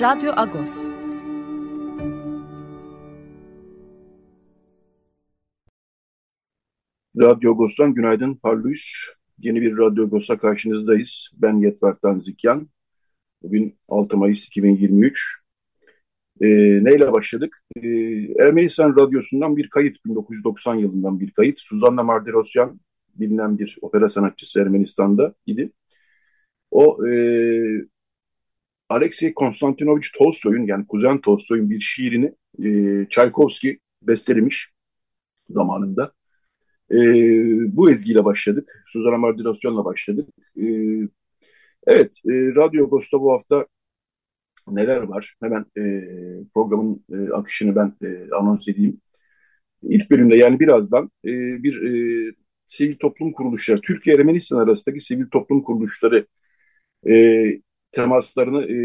Radyo Agos. Radyo Agos'tan günaydın Parlus. Yeni bir Radyo Agos'ta karşınızdayız. Ben Yetvart'tan Zikyan. Bugün 6 Mayıs 2023. Ee, neyle başladık? Ee, Ermenistan Radyosu'ndan bir kayıt, 1990 yılından bir kayıt. Suzanna Mardirosyan, bilinen bir opera sanatçısı Ermenistan'da idi. O e, Alexey Konstantinovich Tolstoy'un yani Kuzen Tolstoy'un bir şiirini e, Çaykovski bestelemiş zamanında. E, bu ezgiyle başladık. Suzan Amardilasyon'la başladık. E, evet, e, Radyo Agos'ta bu hafta neler var? Hemen e, programın e, akışını ben e, anons edeyim. İlk bölümde yani birazdan e, bir e, sivil toplum kuruluşları, Türkiye-Ermenistan arasındaki sivil toplum kuruluşları e, temaslarını e,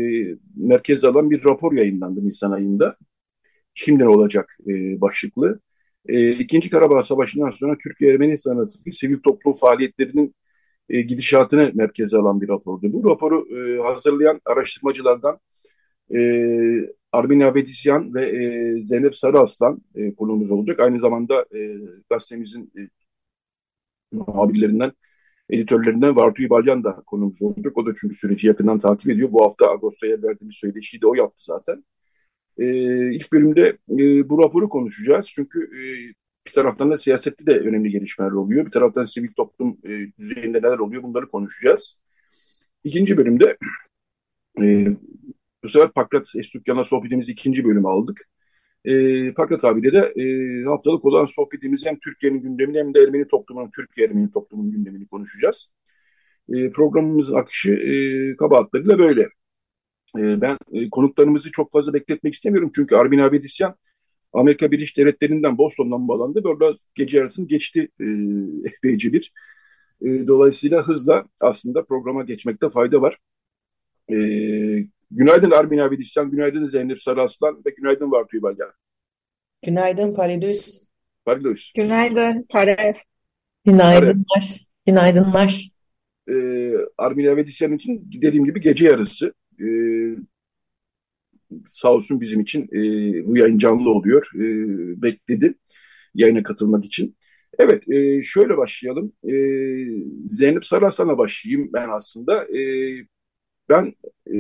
merkeze alan bir rapor yayınlandı Nisan ayında. Şimdi ne olacak e, başlıklı. E, İkinci Karabağ Savaşı'ndan sonra Türkiye-Ermenistan arasındaki sivil toplum faaliyetlerinin e, gidişatını merkeze alan bir rapordu. Bu raporu e, hazırlayan araştırmacılardan e, Armin Avedisyan ve e, Zeynep Sarıaslan e, konuğumuz olacak. Aynı zamanda e, gazetemizin e, muhabirlerinden editörlerinden Vartu İbalyan da konumuz olacak. O da çünkü süreci yakından takip ediyor. Bu hafta Ağustos'ta verdiğimiz söyleşiyi de o yaptı zaten. E, ilk bölümde e, bu raporu konuşacağız. Çünkü e, bir taraftan da siyasette de önemli gelişmeler oluyor. Bir taraftan sivil toplum e, düzeyinde neler oluyor bunları konuşacağız. İkinci bölümde e, bu sefer Pakrat Estukyan'la sohbetimizi ikinci bölümü aldık. E, Pakrat abiyle de e, haftalık olan sohbetimizi hem Türkiye'nin gündemini hem de Ermeni toplumunun, Türkiye Ermeni toplumunun gündemini konuşacağız. E, programımızın akışı e, kabahatlarıyla böyle. E, ben e, konuklarımızı çok fazla bekletmek istemiyorum çünkü Armin Abedisyan Amerika Birleşik Devletleri'nden Boston'dan bağlandı. Böyle gece yarısını geçti e, epeyce bir. E, dolayısıyla hızla aslında programa geçmekte fayda var. E, Günaydın Armin Abidisyan, günaydın Zeynep Sarıaslan ve günaydın Vartu İbalyan. Günaydın Paridus. Paridus. Günaydın Taref. Günaydınlar. Günaydınlar. Ee, Armin Abidisyan için dediğim gibi gece yarısı. Ee, sağ olsun bizim için e, bu yayın canlı oluyor. E, bekledi yayına katılmak için. Evet, e, şöyle başlayalım. E, Zeynep Sarıaslan'a başlayayım ben aslında. E, ben e,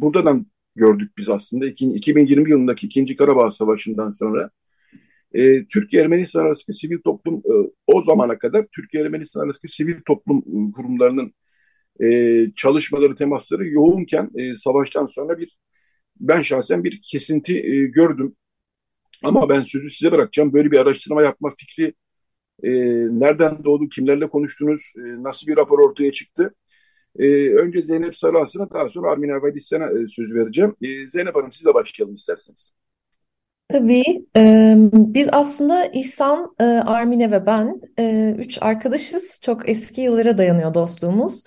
buradan gördük biz aslında 2020 yılındaki ikinci Karabağ Savaşı'ndan sonra e, Türkiye-Ermenistan arasındaki sivil toplum e, o zamana kadar Türkiye-Ermenistan arasındaki sivil toplum e, kurumlarının e, çalışmaları, temasları yoğunken e, savaştan sonra bir ben şahsen bir kesinti e, gördüm. Ama ben sözü size bırakacağım. Böyle bir araştırma yapma fikri e, nereden doğdu, kimlerle konuştunuz, e, nasıl bir rapor ortaya çıktı? E, önce Zeynep Sarıaslan'a daha sonra Armin Avadisyan'a e, söz vereceğim. E, Zeynep Hanım sizle başlayalım isterseniz. Tabii. E, biz aslında İhsan, e, Armine ve ben e, üç arkadaşız. Çok eski yıllara dayanıyor dostluğumuz.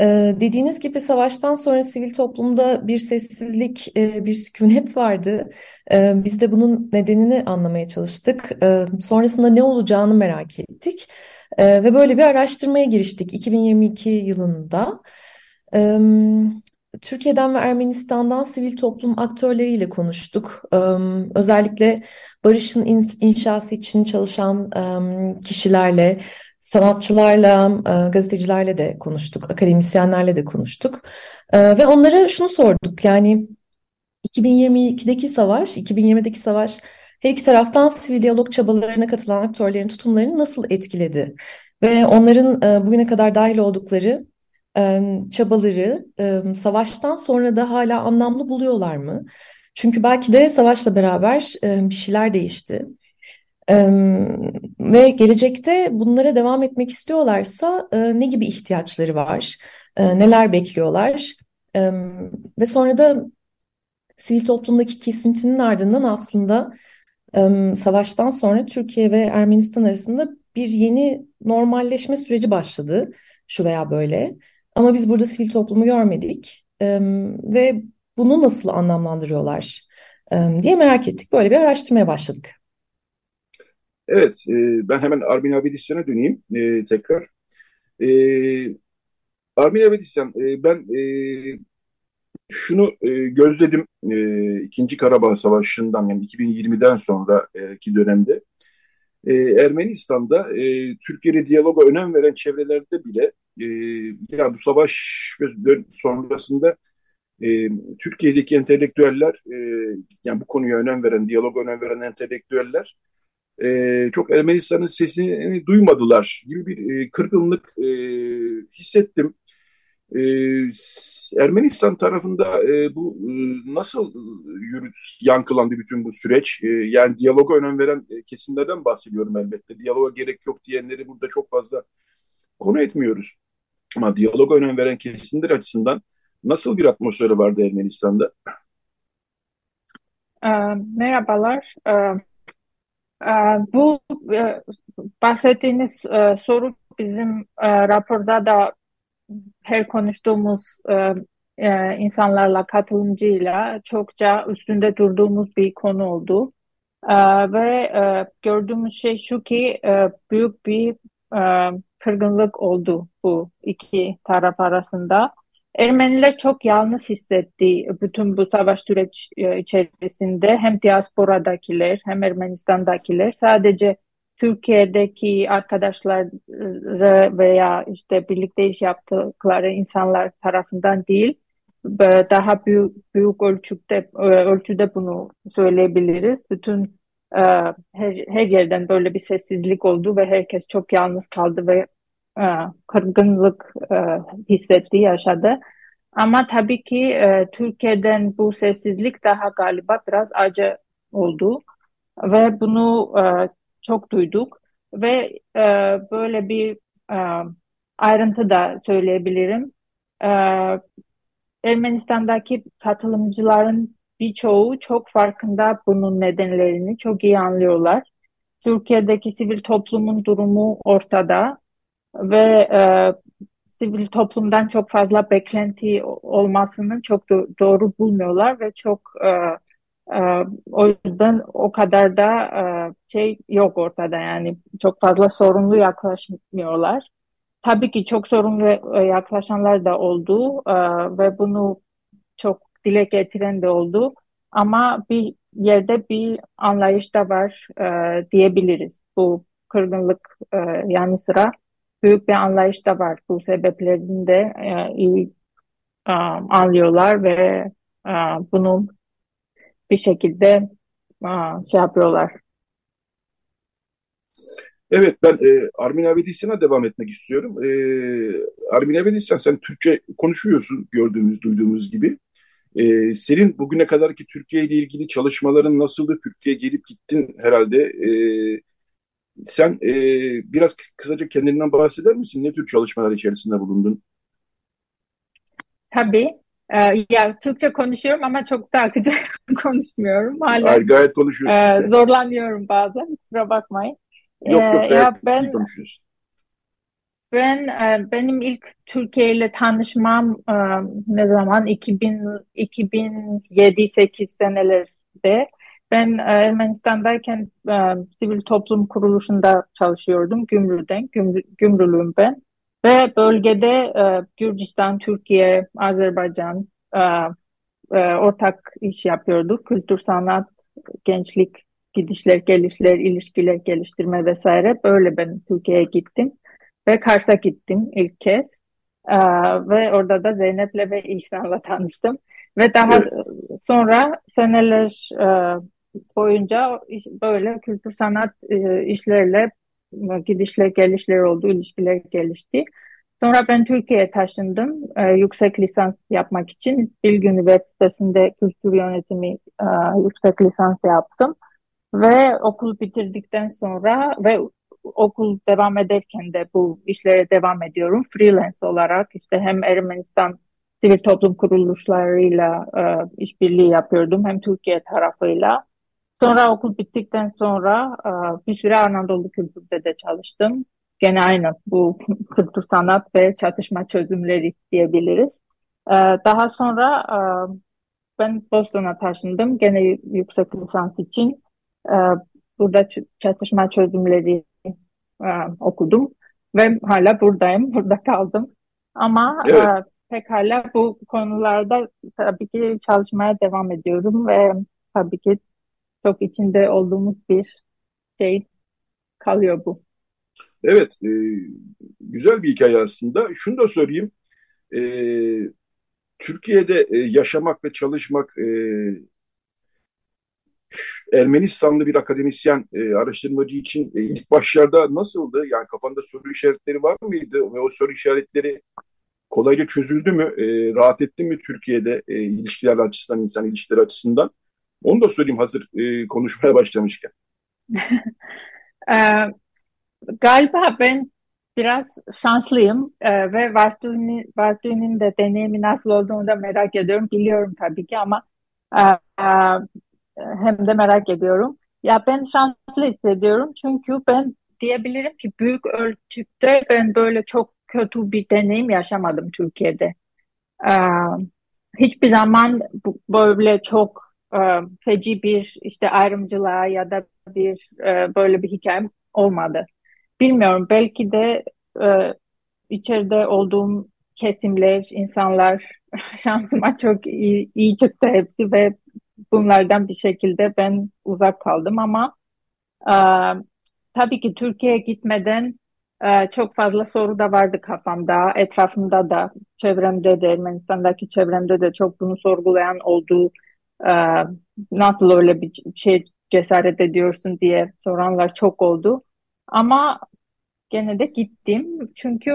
E, dediğiniz gibi savaştan sonra sivil toplumda bir sessizlik, e, bir sükunet vardı. E, biz de bunun nedenini anlamaya çalıştık. E, sonrasında ne olacağını merak ettik. E, ve böyle bir araştırmaya giriştik 2022 yılında. E, Türkiye'den ve Ermenistan'dan sivil toplum aktörleriyle konuştuk. Özellikle barışın in, inşası için çalışan kişilerle, sanatçılarla, gazetecilerle de konuştuk, akademisyenlerle de konuştuk. Ve onlara şunu sorduk yani 2022'deki savaş, 2020'deki savaş her iki taraftan sivil diyalog çabalarına katılan aktörlerin tutumlarını nasıl etkiledi? Ve onların e, bugüne kadar dahil oldukları e, çabaları e, savaştan sonra da hala anlamlı buluyorlar mı? Çünkü belki de savaşla beraber bir şeyler değişti. Ve gelecekte bunlara devam etmek istiyorlarsa ne gibi ihtiyaçları var? neler bekliyorlar ve sonra da sivil toplumdaki kesintinin ardından aslında savaştan sonra Türkiye ve Ermenistan arasında bir yeni normalleşme süreci başladı şu veya böyle. Ama biz burada sivil toplumu görmedik ve bunu nasıl anlamlandırıyorlar diye merak ettik. Böyle bir araştırmaya başladık. Evet, e, ben hemen Armin Abedisyan'a döneyim e, tekrar. E, Armin Abedisyan, e, ben şunu e, gözledim e, İkinci Karabağ Savaşı'ndan yani 2020'den sonraki dönemde. E, Ermenistan'da e, Türkiye diyaloga önem veren çevrelerde bile e, yani bu savaş sonrasında e, Türkiye'deki entelektüeller e, yani bu konuya önem veren, diyaloga önem veren entelektüeller e, çok Ermenistan'ın sesini duymadılar gibi bir e, kırgınlık e, hissettim. E, Ermenistan tarafında e, bu e, nasıl yürüt, yankılandı bütün bu süreç? E, yani diyaloga önem veren e, kesimlerden bahsediyorum elbette. Diyaloga gerek yok diyenleri burada çok fazla konu etmiyoruz. Ama diyaloga önem veren kesimler açısından nasıl bir atmosferi vardı Ermenistan'da? E, merhabalar. E, e, bu e, bahsettiğiniz e, soru bizim e, raporda da her konuştuğumuz e, e, insanlarla, katılımcıyla çokça üstünde durduğumuz bir konu oldu. E, ve e, gördüğümüz şey şu ki e, büyük bir e, kırgınlık oldu bu iki taraf arasında. Ermeniler çok yalnız hissetti bütün bu savaş süreç e, içerisinde hem diasporadakiler hem Ermenistan'dakiler sadece Türkiye'deki arkadaşları veya işte birlikte iş yaptıkları insanlar tarafından değil, daha büyük, büyük ölçüde, ölçüde bunu söyleyebiliriz. Bütün e, her, her yerden böyle bir sessizlik oldu ve herkes çok yalnız kaldı ve e, kırgınlık e, hissetti, yaşadı. Ama tabii ki Türkiye'den bu sessizlik daha galiba biraz acı oldu ve bunu çok duyduk ve e, böyle bir e, ayrıntı da söyleyebilirim. E, Ermenistan'daki katılımcıların birçoğu çok farkında bunun nedenlerini çok iyi anlıyorlar. Türkiye'deki sivil toplumun durumu ortada ve e, sivil toplumdan çok fazla beklenti olmasını çok do doğru bulmuyorlar ve çok e, o yüzden o kadar da şey yok ortada yani çok fazla sorumlu yaklaşmıyorlar. Tabii ki çok sorumlu e, yaklaşanlar da oldu ve bunu çok dile getiren de oldu. Ama bir yerde bir anlayış da var diyebiliriz. Bu kırgınlık yanı sıra büyük bir anlayış da var. Bu sebeplerini de iyi anlıyorlar ve bunu bir şekilde aa, şey yapıyorlar. Evet ben e, Armin Avedisyan'a devam etmek istiyorum. E, Armin Avedisyan sen Türkçe konuşuyorsun gördüğümüz, duyduğumuz gibi. E, senin bugüne kadarki Türkiye ile ilgili çalışmaların nasıldı? Türkiye'ye gelip gittin herhalde. E, sen e, biraz kısaca kendinden bahseder misin? Ne tür çalışmalar içerisinde bulundun? Tabii. Ee, ya Türkçe konuşuyorum ama çok da akıcı konuşmuyorum. Hala Hayır, gayet konuşuyorsun. e, zorlanıyorum bazen. Kusura bakmayın. Yok yok Ee, gayet ya iyi ben konuşuyorsun. ben e, benim ilk Türkiye ile tanışmam e, ne zaman 2000 2007-8 senelerde ben e, Ermenistan'dayken sivil toplum kuruluşunda çalışıyordum. Gümrü'den, Gümrü, Gümrülüğüm ben. Ve bölgede e, Gürcistan, Türkiye, Azerbaycan e, e, ortak iş yapıyorduk. Kültür, sanat, gençlik, gidişler, gelişler, ilişkiler geliştirme vesaire. Böyle ben Türkiye'ye gittim ve Kars'a gittim ilk kez. E, ve orada da Zeynep'le ve İhsan'la tanıştım. Ve daha evet. sonra seneler e, boyunca böyle kültür sanat e, işlerle gidişler gelişler oldu, ilişkiler gelişti. Sonra ben Türkiye'ye taşındım e, yüksek lisans yapmak için. Bilgi Üniversitesi'nde kültür yönetimi e, yüksek lisans yaptım. Ve okul bitirdikten sonra ve okul devam ederken de bu işlere devam ediyorum. Freelance olarak işte hem Ermenistan sivil toplum kuruluşlarıyla e, işbirliği yapıyordum hem Türkiye tarafıyla. Sonra okul bittikten sonra e, bir süre Anadolu Kültür'de de çalıştım. Gene aynı bu kültür sanat ve çatışma çözümleri diyebiliriz. E, daha sonra e, ben Boston'a taşındım gene yüksek lisans için. Burada çatışma çözümleri okudum ve hala buradayım, burada kaldım. Ama evet. pekala bu konularda tabii ki çalışmaya devam ediyorum ve tabii ki çok içinde olduğumuz bir şey kalıyor bu. Evet, e, güzel bir hikaye aslında. Şunu da söyleyeyim, e, Türkiye'de e, yaşamak ve çalışmak e, Ermenistanlı bir akademisyen, e, araştırmacı için e, ilk başlarda nasıldı? Yani kafanda soru işaretleri var mıydı ve o soru işaretleri kolayca çözüldü mü? E, rahat etti mi Türkiye'de e, ilişkiler açısından, insan ilişkileri açısından? Onu da söyleyeyim hazır e, konuşmaya başlamışken. e, galiba ben biraz şanslıyım e, ve Vartu'nun Vartu'nun de deneyimi nasıl olduğunu da merak ediyorum. Biliyorum tabii ki ama e, e, hem de merak ediyorum. Ya ben şanslı hissediyorum çünkü ben diyebilirim ki büyük ölçüde ben böyle çok kötü bir deneyim yaşamadım Türkiye'de. Ee, hiçbir zaman böyle çok e, feci bir işte ayrımcılığa ya da bir e, böyle bir hikayem olmadı. Bilmiyorum belki de e, içeride olduğum kesimler, insanlar şansıma çok iyi, iyi çıktı hepsi ve bunlardan bir şekilde ben uzak kaldım ama tabii ki Türkiye'ye gitmeden çok fazla soru da vardı kafamda, etrafımda da, çevremde de, Ermenistan'daki çevremde de çok bunu sorgulayan oldu. E, nasıl öyle bir şey cesaret ediyorsun diye soranlar çok oldu. Ama gene de gittim. Çünkü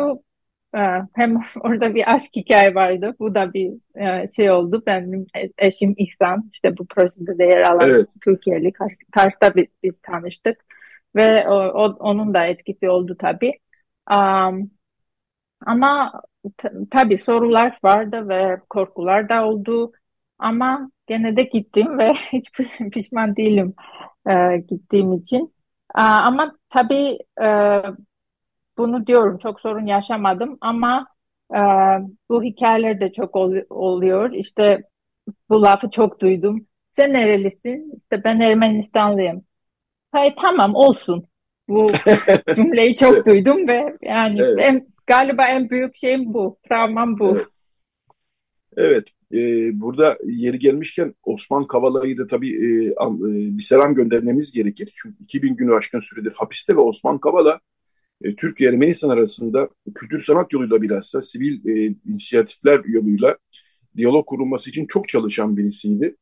e, hem orada bir aşk hikaye vardı. Bu da bir e, şey oldu. Benim eşim İhsan işte bu projede de yer alan evet. Türkiye'li. Kars, Kars'ta biz, biz tanıştık. Ve o, o, onun da etkisi oldu tabii. Um, ama tabii sorular vardı ve korkular da oldu. Ama gene de gittim ve hiç pişman değilim e, gittiğim için. E, ama tabii e, bunu diyorum çok sorun yaşamadım ama e, bu hikayeler de çok ol, oluyor. İşte bu lafı çok duydum. Sen nerelisin? İşte ben Ermenistanlıyım. Hayır tamam olsun. Bu cümleyi çok duydum ve yani evet. en, galiba en büyük şeyim bu. Travmam bu. Evet. Evet, e, burada yeri gelmişken Osman Kavala'yı da tabii e, e, bir selam göndermemiz gerekir. Çünkü 2000 günü aşkın süredir hapiste ve Osman Kavala e, Türkiye Ermenistan arasında kültür sanat yoluyla bilhassa sivil e, inisiyatifler yoluyla diyalog kurulması için çok çalışan birisiydi.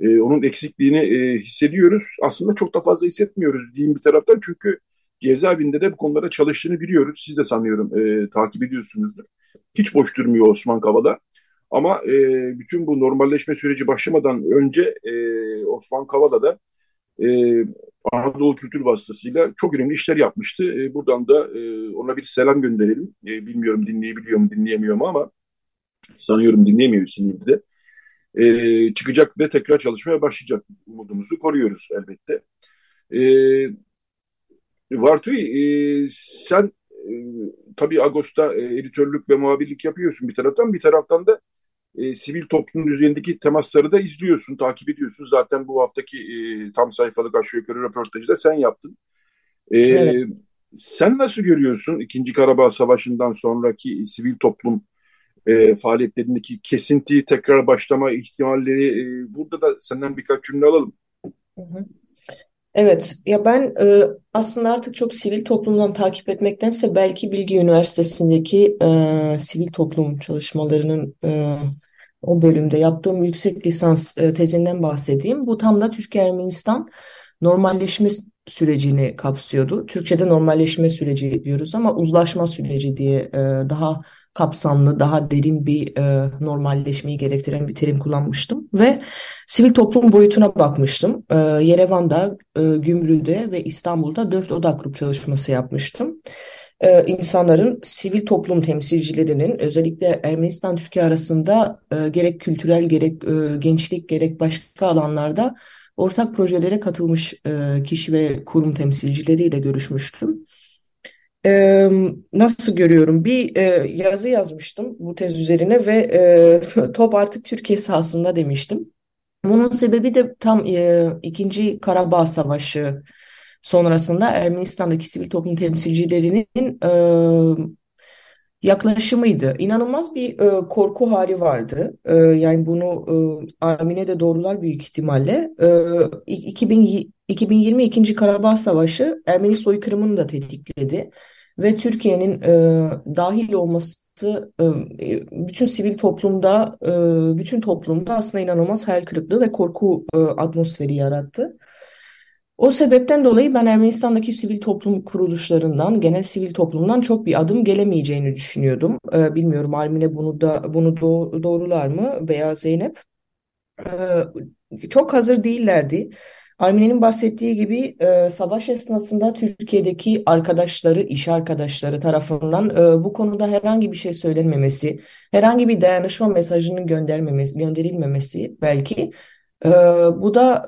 E, onun eksikliğini e, hissediyoruz. Aslında çok da fazla hissetmiyoruz diyeyim bir taraftan çünkü cezaevinde de bu konulara çalıştığını biliyoruz. Siz de sanıyorum e, takip ediyorsunuzdur. Hiç boş durmuyor Osman Kavala. Ama e, bütün bu normalleşme süreci başlamadan önce e, Osman Kavala da e, Anadolu Kültür Vasıtasıyla çok önemli işler yapmıştı. E, buradan da e, ona bir selam gönderelim. E, bilmiyorum dinleyebiliyor mu dinleyemiyor mu ama sanıyorum dinleyemiyor şimdi de. E, çıkacak ve tekrar çalışmaya başlayacak umudumuzu koruyoruz elbette. E, Vartuy, e, sen e, tabii Ağustos'ta e, editörlük ve muhabirlik yapıyorsun bir taraftan. Bir taraftan da e, sivil toplumun üzerindeki temasları da izliyorsun, takip ediyorsun. Zaten bu haftaki e, tam sayfalık aşağı yukarı röportajı da sen yaptın. E, evet. Sen nasıl görüyorsun İkinci Karabağ Savaşı'ndan sonraki sivil toplum e, faaliyetlerindeki kesinti, tekrar başlama ihtimalleri? E, burada da senden birkaç cümle alalım. Hı hı. Evet, ya ben e, aslında artık çok sivil toplumdan takip etmektense belki Bilgi Üniversitesi'ndeki e, sivil toplum çalışmalarının e, o bölümde yaptığım yüksek lisans tezinden bahsedeyim. Bu tam da Türkiye-Ermenistan normalleşme sürecini kapsıyordu. Türkçe'de normalleşme süreci diyoruz ama uzlaşma süreci diye daha kapsamlı, daha derin bir e, normalleşmeyi gerektiren bir terim kullanmıştım ve sivil toplum boyutuna bakmıştım. E, Yerevan'da, e, Gümrü'de ve İstanbul'da dört odak grup çalışması yapmıştım. E, insanların sivil toplum temsilcilerinin özellikle Ermenistan-Türkiye arasında e, gerek kültürel gerek e, gençlik gerek başka alanlarda ortak projelere katılmış e, kişi ve kurum temsilcileriyle görüşmüştüm. E, nasıl görüyorum? Bir e, yazı yazmıştım bu tez üzerine ve e, top artık Türkiye sahasında demiştim. Bunun sebebi de tam e, ikinci Karabağ Savaşı sonrasında Ermenistan'daki sivil toplum temsilcilerinin e, yaklaşımıydı. İnanılmaz bir e, korku hali vardı. E, yani bunu e, Armine de doğrular büyük ihtimalle. E, 2000, 2022. Karabağ Savaşı Ermeni soykırımını da tetikledi. Ve Türkiye'nin e, dahil olması e, bütün sivil toplumda, e, bütün toplumda aslında inanılmaz hayal kırıklığı ve korku e, atmosferi yarattı. O sebepten dolayı ben Ermenistan'daki sivil toplum kuruluşlarından, genel sivil toplumdan çok bir adım gelemeyeceğini düşünüyordum. Ee, bilmiyorum Armine bunu da bunu do doğrular mı veya Zeynep? Ee, çok hazır değillerdi. Armine'nin bahsettiği gibi e, savaş esnasında Türkiye'deki arkadaşları, iş arkadaşları tarafından e, bu konuda herhangi bir şey söylenmemesi, herhangi bir dayanışma mesajının göndermemesi, gönderilmemesi belki e, bu da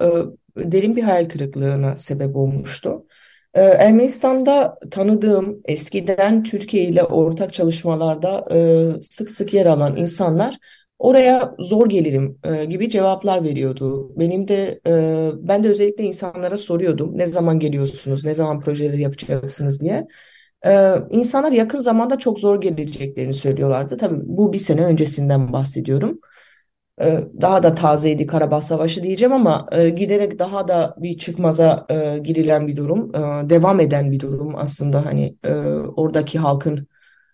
e, derin bir hayal kırıklığına sebep olmuştu. Ee, Ermenistan'da tanıdığım eskiden Türkiye ile ortak çalışmalarda e, sık sık yer alan insanlar oraya zor gelirim e, gibi cevaplar veriyordu. Benim de e, ben de özellikle insanlara soruyordum ne zaman geliyorsunuz, ne zaman projeleri yapacaksınız diye. İnsanlar yakın zamanda çok zor geleceklerini söylüyorlardı. Tabii bu bir sene öncesinden bahsediyorum. Ee, daha da tazeydi Karabağ Savaşı diyeceğim ama e, giderek daha da bir çıkmaza e, girilen bir durum, e, devam eden bir durum aslında hani oradaki halkın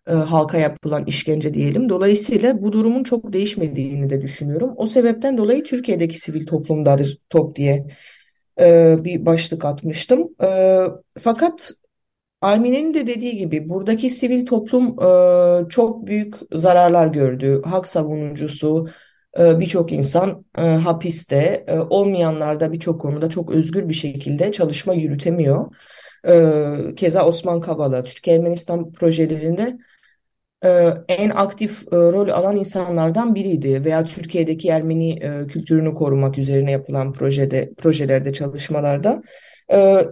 halka yapılan işkence diyelim. Dolayısıyla bu durumun çok değişmediğini de düşünüyorum. O sebepten dolayı Türkiye'deki sivil toplumdadır top diye bir başlık atmıştım. Fakat Armine'nin de dediği gibi buradaki sivil toplum çok büyük zararlar gördü. Hak savunucusu, ee, birçok insan e, hapiste, e, olmayanlar da birçok konuda çok özgür bir şekilde çalışma yürütemiyor. Ee, keza Osman Kavala, Türkiye-Ermenistan projelerinde e, en aktif rol alan insanlardan biriydi veya Türkiye'deki Ermeni kültürünü korumak üzerine yapılan projede projelerde çalışmalarda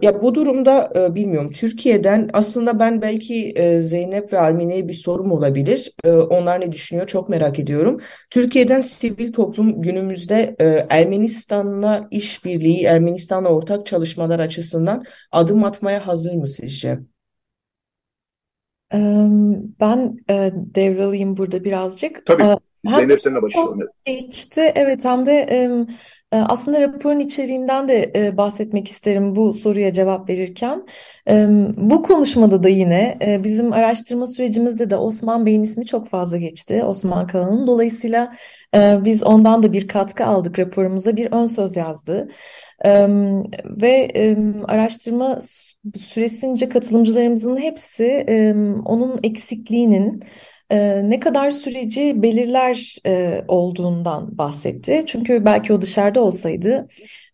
ya bu durumda e, bilmiyorum Türkiye'den aslında ben belki e, Zeynep ve Armine'ye bir sorum olabilir. E, onlar ne düşünüyor çok merak ediyorum. Türkiye'den sivil toplum günümüzde e, Ermenistan'la işbirliği, Ermenistan'la ortak çalışmalar açısından adım atmaya hazır mı sizce? Ben devralayım burada birazcık. Tabii. Hem Zeynep seninle başlayalım. geçti, evet hem de aslında raporun içeriğinden de bahsetmek isterim bu soruya cevap verirken. Bu konuşmada da yine bizim araştırma sürecimizde de Osman Bey'in ismi çok fazla geçti. Osman Kalan'ın. Dolayısıyla biz ondan da bir katkı aldık raporumuza bir ön söz yazdı. Ve araştırma süresince katılımcılarımızın hepsi onun eksikliğinin e, ne kadar süreci belirler e, olduğundan bahsetti. Çünkü belki o dışarıda olsaydı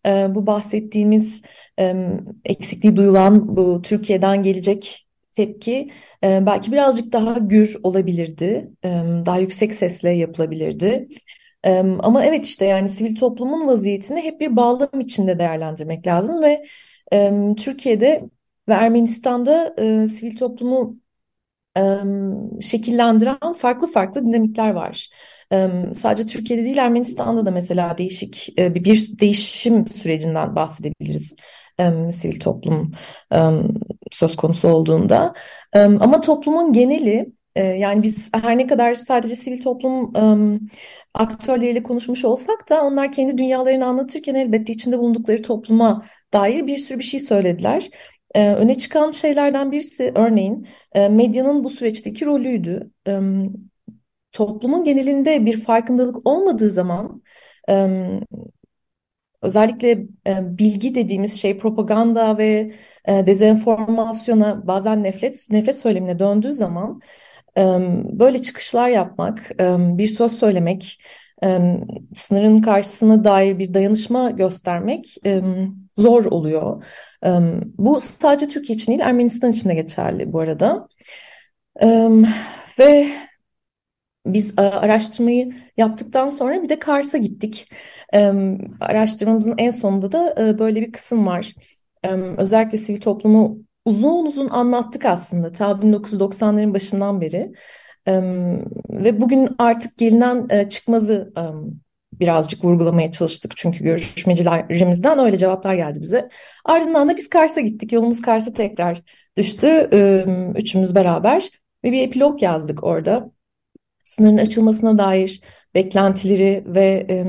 e, bu bahsettiğimiz e, eksikliği duyulan bu Türkiye'den gelecek tepki e, belki birazcık daha gür olabilirdi, e, daha yüksek sesle yapılabilirdi. E, ama evet işte yani sivil toplumun vaziyetini hep bir bağlam içinde değerlendirmek lazım ve e, Türkiye'de ve Ermenistan'da e, sivil toplumu şekillendiren farklı farklı dinamikler var. Sadece Türkiye'de değil Ermenistan'da da mesela değişik bir değişim sürecinden bahsedebiliriz sivil toplum söz konusu olduğunda. Ama toplumun geneli yani biz her ne kadar sadece sivil toplum aktörleriyle konuşmuş olsak da onlar kendi dünyalarını anlatırken elbette içinde bulundukları topluma dair bir sürü bir şey söylediler. Ee, öne çıkan şeylerden birisi örneğin e, medyanın bu süreçteki rolüydü. Toplumun genelinde bir farkındalık olmadığı zaman özellikle e, bilgi dediğimiz şey propaganda ve e, dezenformasyona bazen nefret nefret söylemine döndüğü zaman böyle çıkışlar yapmak, bir söz söylemek, e, sınırın karşısına dair bir dayanışma göstermek e, zor oluyor. E, bu sadece Türkiye için değil, Ermenistan için de geçerli bu arada. E, ve biz araştırmayı yaptıktan sonra bir de Kars'a gittik. Araştırmamızın en sonunda da e, böyle bir kısım var. Özellikle sivil toplumu uzun uzun anlattık aslında ta 1990'ların başından beri. Ve bugün artık gelinen çıkmazı birazcık vurgulamaya çalıştık. Çünkü görüşmecilerimizden öyle cevaplar geldi bize. Ardından da biz Kars'a gittik. Yolumuz Kars'a tekrar düştü. Üçümüz beraber ve bir epilog yazdık orada sınırın açılmasına dair beklentileri ve e,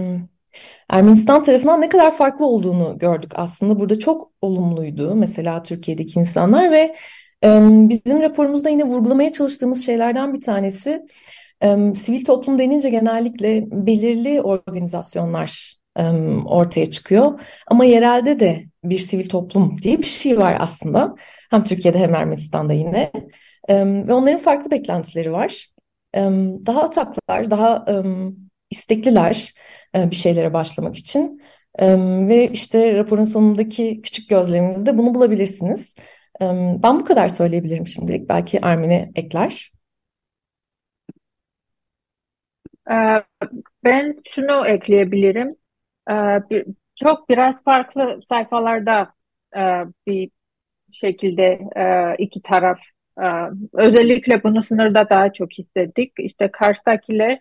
Ermenistan tarafından ne kadar farklı olduğunu gördük aslında. Burada çok olumluydu mesela Türkiye'deki insanlar ve e, bizim raporumuzda yine vurgulamaya çalıştığımız şeylerden bir tanesi e, sivil toplum denince genellikle belirli organizasyonlar e, ortaya çıkıyor. Ama yerelde de bir sivil toplum diye bir şey var aslında. Hem Türkiye'de hem Ermenistan'da yine. E, ve onların farklı beklentileri var daha ataklar, daha istekliler bir şeylere başlamak için. Ve işte raporun sonundaki küçük gözleminizde bunu bulabilirsiniz. Ben bu kadar söyleyebilirim şimdilik. Belki Ermine ekler. Ben şunu ekleyebilirim. Çok biraz farklı sayfalarda bir şekilde iki taraf ee, özellikle bunu sınırda daha çok hissettik. İşte Kars'takiler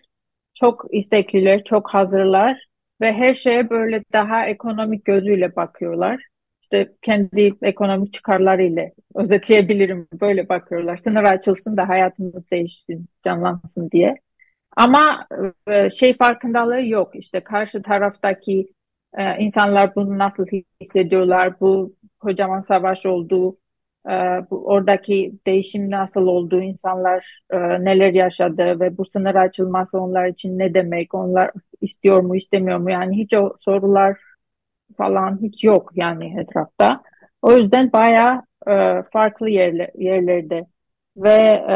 çok istekliler, çok hazırlar ve her şeye böyle daha ekonomik gözüyle bakıyorlar. İşte kendi ekonomik çıkarlarıyla özetleyebilirim. Böyle bakıyorlar. Sınır açılsın da hayatımız değişsin, canlansın diye. Ama e, şey farkındalığı yok. İşte karşı taraftaki e, insanlar bunu nasıl hissediyorlar? Bu kocaman savaş olduğu e, oradaki değişim nasıl oldu, insanlar neler yaşadı ve bu sınır açılması onlar için ne demek, onlar istiyor mu istemiyor mu yani hiç o sorular falan hiç yok yani etrafta. O yüzden bayağı e, farklı yerler, yerlerde ve e,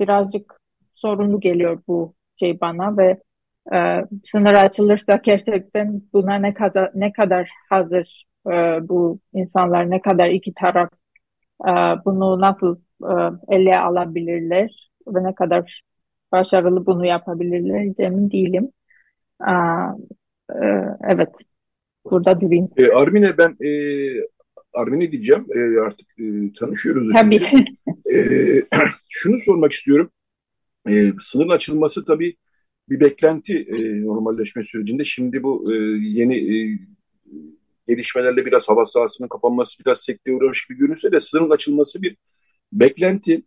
birazcık sorunlu geliyor bu şey bana ve e, sınır açılırsa gerçekten buna ne kadar ne kadar hazır e, bu insanlar ne kadar iki taraf ee, bunu nasıl e, ele alabilirler ve ne kadar başarılı bunu yapabilirler emin değilim. Ee, e, evet, burada durayım. E, Armine ben e, Armine diyeceğim e, artık e, tanışıyoruz. Tabii. E, şunu sormak istiyorum. E, sınırın açılması tabii bir beklenti e, normalleşme sürecinde. Şimdi bu e, yeni e, gelişmelerle biraz hava sahasının kapanması biraz sekteye uğramış gibi görünse de sınırın açılması bir beklenti.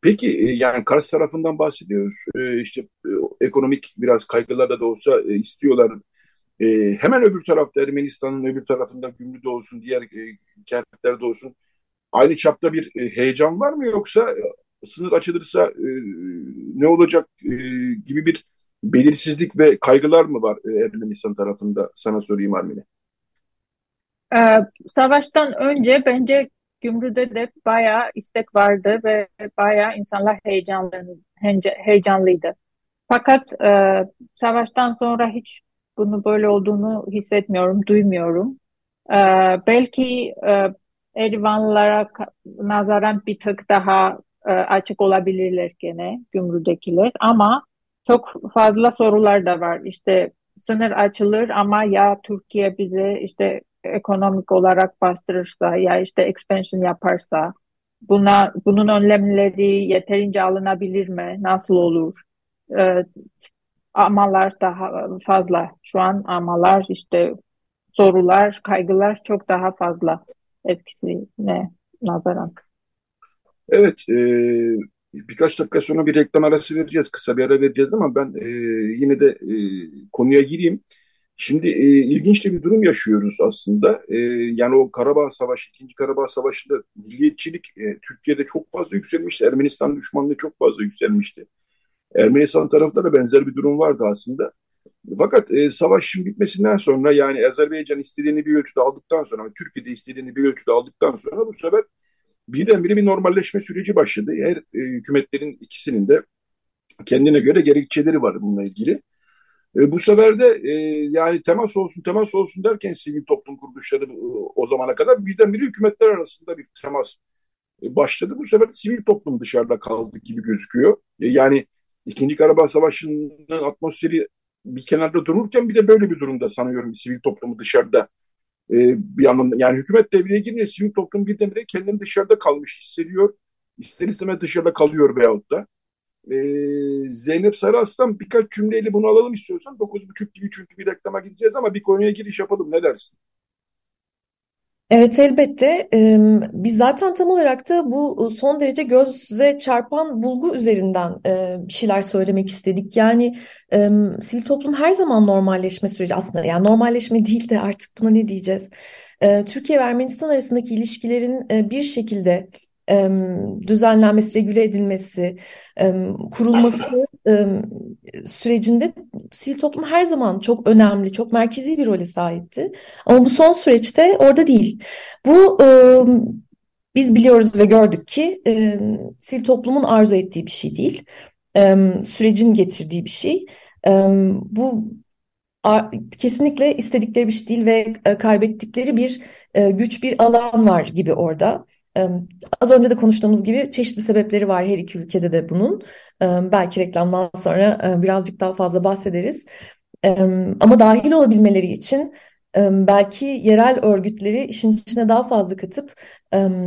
Peki e, yani Kars tarafından bahsediyoruz. E, işte e, ekonomik biraz kaygılarda da olsa istiyorlar. Hemen öbür tarafta Ermenistan'ın öbür tarafında Gümrü'de olsun, diğer kentlerde olsun aynı çapta bir heyecan var mı yoksa sınır açılırsa ne olacak gibi bir belirsizlik ve kaygılar mı var Ermenistan tarafında? Sana sorayım Armine. Ee, savaştan önce bence Gümrü'de de bayağı istek vardı ve bayağı insanlar heyecanlı, heyecanlıydı. Fakat e, savaştan sonra hiç bunu böyle olduğunu hissetmiyorum, duymuyorum. E, belki e, Erivanlılara nazaran bir tık daha e, açık olabilirler gene Gümrü'dekiler ama çok fazla sorular da var. İşte sınır açılır ama ya Türkiye bize işte ekonomik olarak bastırırsa ya işte expansion yaparsa buna bunun önlemleri yeterince alınabilir mi? Nasıl olur? Ee, amalar daha fazla. Şu an amalar işte sorular, kaygılar çok daha fazla eskisine nazaran. Evet, e, birkaç dakika sonra bir reklam arası vereceğiz, kısa bir ara vereceğiz ama ben e, yine de e, konuya gireyim. Şimdi e, ilginç bir durum yaşıyoruz aslında. E, yani o Karabağ Savaşı, ikinci Karabağ Savaşı'nda milliyetçilik e, Türkiye'de çok fazla yükselmişti. Ermenistan düşmanlığı çok fazla yükselmişti. Ermenistan tarafında da benzer bir durum vardı aslında. Fakat e, savaşın bitmesinden sonra yani Azerbaycan istediğini bir ölçüde aldıktan sonra, Türkiye'de istediğini bir ölçüde aldıktan sonra bu sefer birdenbire bir normalleşme süreci başladı. Her e, hükümetlerin ikisinin de kendine göre gerekçeleri var bununla ilgili. E, bu sefer de e, yani temas olsun temas olsun derken sivil toplum kuruluşları e, o zamana kadar birdenbire hükümetler arasında bir temas e, başladı. Bu sefer sivil toplum dışarıda kaldı gibi gözüküyor. E, yani İkinci Karabağ Savaşı'nın atmosferi bir kenarda dururken bir de böyle bir durumda sanıyorum sivil toplumu dışarıda e, bir yandan yani hükümet devreye girince sivil toplum birdenbire kendini dışarıda kalmış hissediyor. İster istemez dışarıda kalıyor veyahut da. E, Zeynep Sarıaslan birkaç cümleyle bunu alalım istiyorsan. Dokuz buçuk gibi çünkü bir reklama gideceğiz ama bir konuya giriş yapalım. Ne dersin? Evet elbette. Biz zaten tam olarak da bu son derece göze çarpan bulgu üzerinden bir şeyler söylemek istedik. Yani sivil toplum her zaman normalleşme süreci aslında yani normalleşme değil de artık buna ne diyeceğiz? Türkiye ve Ermenistan arasındaki ilişkilerin bir şekilde düzenlenmesi, regüle edilmesi, kurulması sürecinde sivil toplum her zaman çok önemli, çok merkezi bir role sahipti. Ama bu son süreçte orada değil. Bu biz biliyoruz ve gördük ki sivil toplumun arzu ettiği bir şey değil. Sürecin getirdiği bir şey. Bu kesinlikle istedikleri bir şey değil ve kaybettikleri bir güç, bir alan var gibi orada. Az önce de konuştuğumuz gibi çeşitli sebepleri var her iki ülkede de bunun. Belki reklamdan sonra birazcık daha fazla bahsederiz. Ama dahil olabilmeleri için belki yerel örgütleri işin içine daha fazla katıp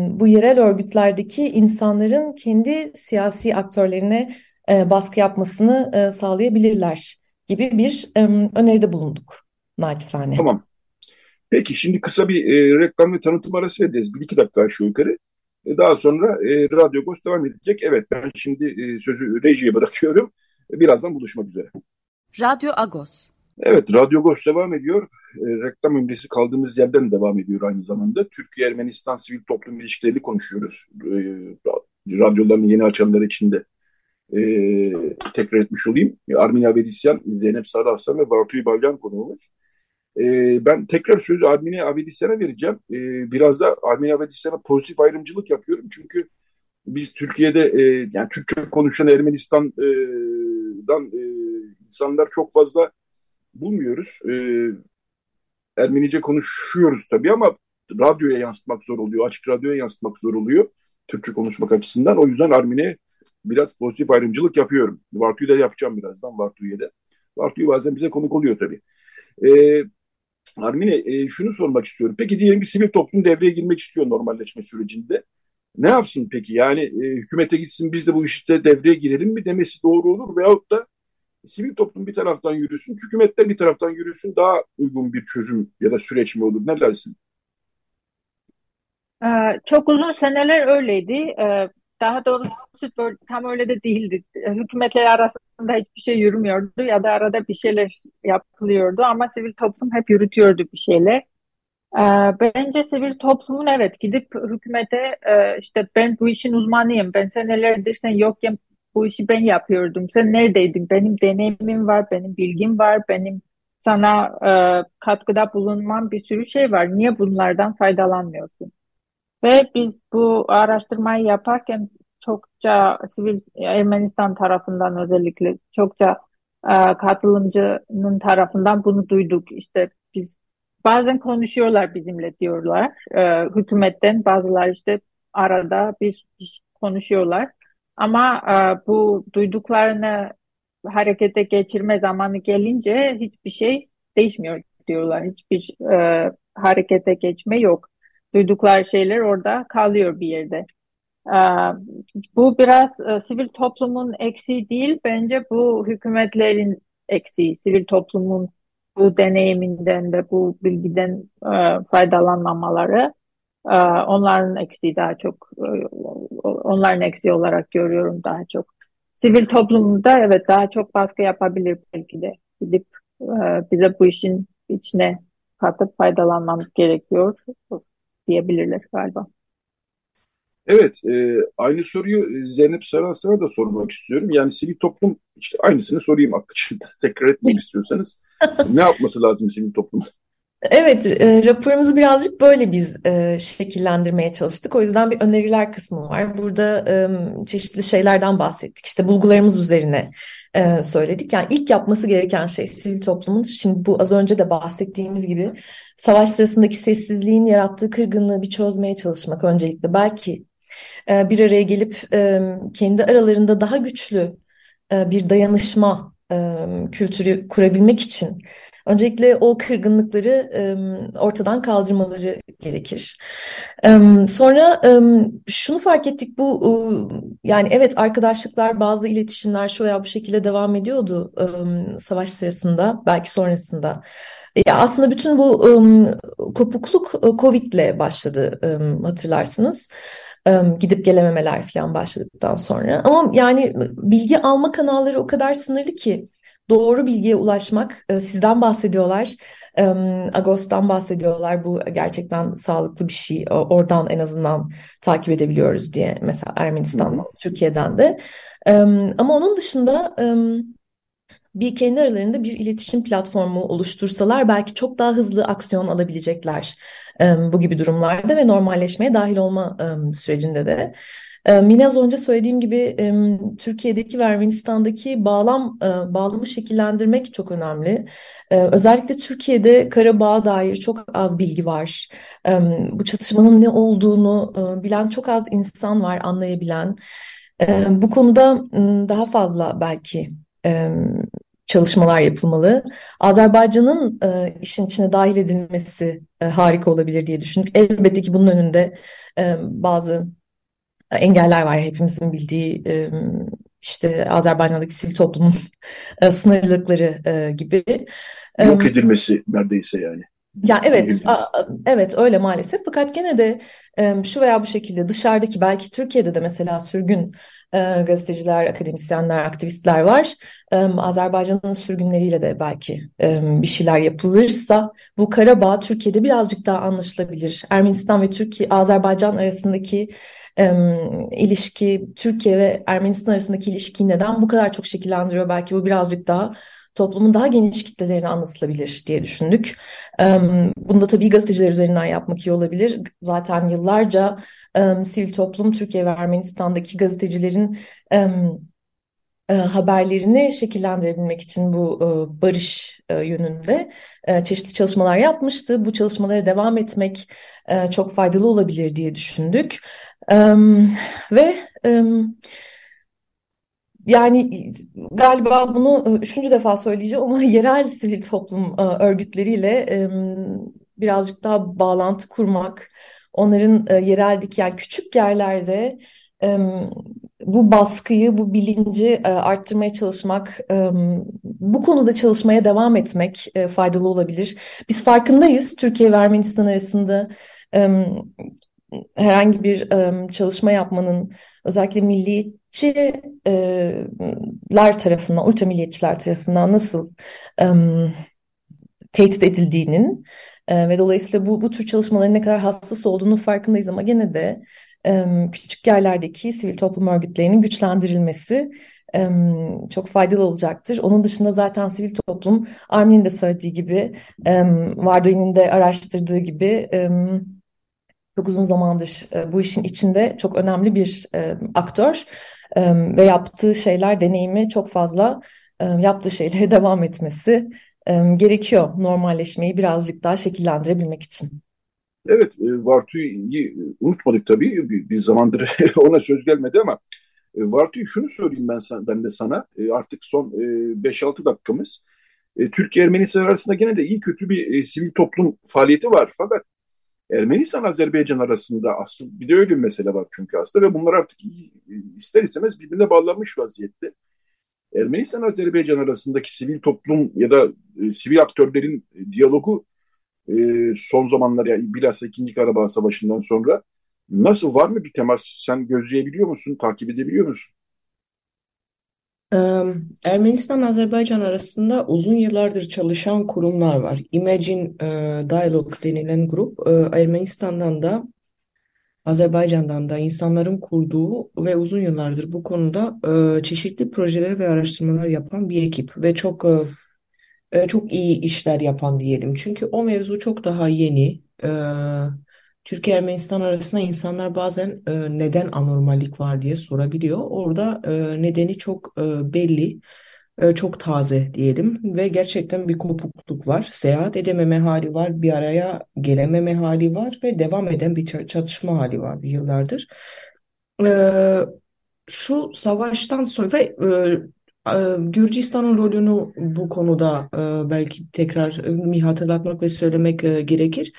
bu yerel örgütlerdeki insanların kendi siyasi aktörlerine baskı yapmasını sağlayabilirler gibi bir öneride bulunduk naçizane. Tamam. Peki şimdi kısa bir e, reklam ve tanıtım arası vereceğiz. Bir iki dakika aşağı yukarı. E, daha sonra e, Radyo Ghost devam edecek. Evet ben şimdi e, sözü rejiye bırakıyorum. E, birazdan buluşmak üzere. Radyo Agos. Evet Radyo Ghost devam ediyor. E, reklam öncesi kaldığımız yerden devam ediyor aynı zamanda. Türkiye-Ermenistan sivil toplum ilişkilerini konuşuyoruz. E, radyoların yeni açanlar için de e, tekrar etmiş olayım. Armin Avedisyan, Zeynep Sarıaslan ve Bartu Balyan konuğumuz. E, ben tekrar sözü Armine Avedisyan'a vereceğim. E, biraz da Armine Avedisyan'a pozitif ayrımcılık yapıyorum. Çünkü biz Türkiye'de e, yani Türkçe konuşan Ermenistan'dan e, insanlar çok fazla bulmuyoruz. E, Ermenice konuşuyoruz tabii ama radyoya yansıtmak zor oluyor. Açık radyoya yansıtmak zor oluyor. Türkçe konuşmak açısından. O yüzden Armine biraz pozitif ayrımcılık yapıyorum. Vartu'yu da yapacağım birazdan Vartu'ya da. Vartu'yu bazen bize konuk oluyor tabii. E, Armine e, şunu sormak istiyorum. Peki diyelim bir sivil toplum devreye girmek istiyor normalleşme sürecinde. Ne yapsın peki? Yani e, hükümete gitsin biz de bu işte devreye girelim mi demesi doğru olur veyahut da sivil toplum bir taraftan yürüsün, hükümetler bir taraftan yürüsün daha uygun bir çözüm ya da süreç mi olur? Ne dersin? Ee, çok uzun seneler öyleydi. Daha doğrusu tam öyle de değildi. Hükümetler arasında hiçbir şey yürümüyordu ya da arada bir şeyler yapılıyordu ama sivil toplum hep yürütüyordu bir şeyler. Ee, bence sivil toplumun evet gidip hükümete e, işte ben bu işin uzmanıyım. Ben senelerdir sen yokken bu işi ben yapıyordum. Sen neredeydin? Benim deneyimim var, benim bilgim var, benim sana e, katkıda bulunmam bir sürü şey var. Niye bunlardan faydalanmıyorsun? Ve biz bu araştırmayı yaparken çokça sivil Ermenistan tarafından özellikle çokça e, katılımcının tarafından bunu duyduk. İşte biz bazen konuşuyorlar bizimle diyorlar. E, hükümetten bazılar işte arada bir konuşuyorlar. Ama e, bu duyduklarını harekete geçirme zamanı gelince hiçbir şey değişmiyor diyorlar. Hiçbir e, harekete geçme yok duydukları şeyler orada kalıyor bir yerde. Ee, bu biraz e, sivil toplumun eksiği değil, bence bu hükümetlerin eksiği, sivil toplumun bu deneyiminden ve bu bilgiden e, faydalanmamaları e, onların eksiği daha çok, onların eksiği olarak görüyorum daha çok. Sivil toplumda evet daha çok baskı yapabilir belki de gidip bize bu işin içine katıp faydalanmamız gerekiyor diyebilirler galiba. Evet, e, aynı soruyu Zeynep Saransan'a da sormak istiyorum. Yani sivil toplum, işte aynısını sorayım Akçı, tekrar etmek istiyorsanız. ne yapması lazım sivil toplumun? Evet, e, raporumuzu birazcık böyle biz e, şekillendirmeye çalıştık. O yüzden bir öneriler kısmı var. Burada e, çeşitli şeylerden bahsettik. İşte bulgularımız üzerine e, söyledik. Yani ilk yapması gereken şey sivil toplumun, şimdi bu az önce de bahsettiğimiz gibi savaş sırasındaki sessizliğin yarattığı kırgınlığı bir çözmeye çalışmak öncelikle. Belki e, bir araya gelip e, kendi aralarında daha güçlü e, bir dayanışma e, kültürü kurabilmek için Öncelikle o kırgınlıkları ortadan kaldırmaları gerekir. Sonra şunu fark ettik bu yani evet arkadaşlıklar bazı iletişimler şu veya bu şekilde devam ediyordu savaş sırasında belki sonrasında. Ya aslında bütün bu kopukluk Covid'le başladı hatırlarsınız gidip gelememeler falan başladıktan sonra. Ama yani bilgi alma kanalları o kadar sınırlı ki doğru bilgiye ulaşmak, e, sizden bahsediyorlar, e, Agos'tan bahsediyorlar. Bu gerçekten sağlıklı bir şey. Oradan en azından takip edebiliyoruz diye mesela Ermenistan'dan, Türkiye'den de. E, ama onun dışında bir kendi aralarında bir iletişim platformu oluştursalar belki çok daha hızlı aksiyon alabilecekler bu gibi durumlarda ve normalleşmeye dahil olma sürecinde de. Yine az önce söylediğim gibi Türkiye'deki ve Ermenistan'daki bağlam bağlamı şekillendirmek çok önemli. Özellikle Türkiye'de Karabağ'a dair çok az bilgi var. Bu çatışmanın ne olduğunu bilen çok az insan var, anlayabilen. Bu konuda daha fazla belki çalışmalar yapılmalı. Azerbaycan'ın işin içine dahil edilmesi harika olabilir diye düşündük. Elbette ki bunun önünde bazı engeller var hepimizin bildiği işte Azerbaycan'daki sivil toplumun sınırlılıkları gibi. Yok edilmesi neredeyse yani. Ya evet, evet öyle maalesef. Fakat gene de şu veya bu şekilde dışarıdaki belki Türkiye'de de mesela sürgün gazeteciler, akademisyenler, aktivistler var. Azerbaycan'ın sürgünleriyle de belki bir şeyler yapılırsa bu Karabağ Türkiye'de birazcık daha anlaşılabilir. Ermenistan ve Türkiye, Azerbaycan arasındaki ilişki, Türkiye ve Ermenistan arasındaki ilişkiyi neden bu kadar çok şekillendiriyor? Belki bu birazcık daha toplumun daha geniş kitlelerine anlatılabilir diye düşündük. Bunu da tabii gazeteciler üzerinden yapmak iyi olabilir. Zaten yıllarca sivil toplum Türkiye ve Ermenistan'daki gazetecilerin haberlerini şekillendirebilmek için bu barış yönünde çeşitli çalışmalar yapmıştı. Bu çalışmalara devam etmek çok faydalı olabilir diye düşündük. Ve yani galiba bunu üçüncü defa söyleyeceğim ama yerel sivil toplum örgütleriyle birazcık daha bağlantı kurmak, onların yereldeki yani küçük yerlerde bu baskıyı, bu bilinci arttırmaya çalışmak, bu konuda çalışmaya devam etmek faydalı olabilir. Biz farkındayız Türkiye ve Ermenistan arasında herhangi bir çalışma yapmanın özellikle milliyetçiler tarafından, ultra milliyetçiler tarafından nasıl tehdit edildiğinin ve dolayısıyla bu, bu tür çalışmaların ne kadar hassas olduğunu farkındayız ama gene de küçük yerlerdeki sivil toplum örgütlerinin güçlendirilmesi çok faydalı olacaktır. Onun dışında zaten sivil toplum, Armin'in de söylediği gibi, Vardoy'un de araştırdığı gibi çok uzun zamandır bu işin içinde çok önemli bir aktör ve yaptığı şeyler, deneyimi çok fazla yaptığı şeylere devam etmesi gerekiyor normalleşmeyi birazcık daha şekillendirebilmek için. Evet, Vartu'yu unutmadık tabii. Bir, bir zamandır ona söz gelmedi ama Vartu'yu şunu söyleyeyim ben, ben de sana. Artık son 5-6 dakikamız. Türkiye Ermenistan arasında gene de iyi kötü bir sivil toplum faaliyeti var. Fakat Ermenistan Azerbaycan arasında aslında bir de öyle bir mesele var çünkü aslında ve bunlar artık ister istemez birbirine bağlanmış vaziyette. Ermenistan Azerbaycan arasındaki sivil toplum ya da e, sivil aktörlerin diyalogu e, son zamanlar yani bilhassa 2. Karabağ Savaşı'ndan sonra nasıl var mı bir temas? Sen gözleyebiliyor musun? Takip edebiliyor musun? Ermenistan-Azerbaycan arasında uzun yıllardır çalışan kurumlar var. Imagine Dialogue denilen grup Ermenistan'dan da Azerbaycan'dan da insanların kurduğu ve uzun yıllardır bu konuda çeşitli projeler ve araştırmalar yapan bir ekip ve çok çok iyi işler yapan diyelim. Çünkü o mevzu çok daha yeni. E, Türkiye Ermenistan arasında insanlar bazen e, neden anormallik var diye sorabiliyor. Orada e, nedeni çok e, belli, e, çok taze diyelim ve gerçekten bir kopukluk var. Seyahat edememe hali var, bir araya gelememe hali var ve devam eden bir çatışma hali vardı yıllardır. E, şu savaştan sonra ve e, e, Gürcistan'ın rolünü bu konuda e, belki tekrar bir hatırlatmak ve söylemek gerekir.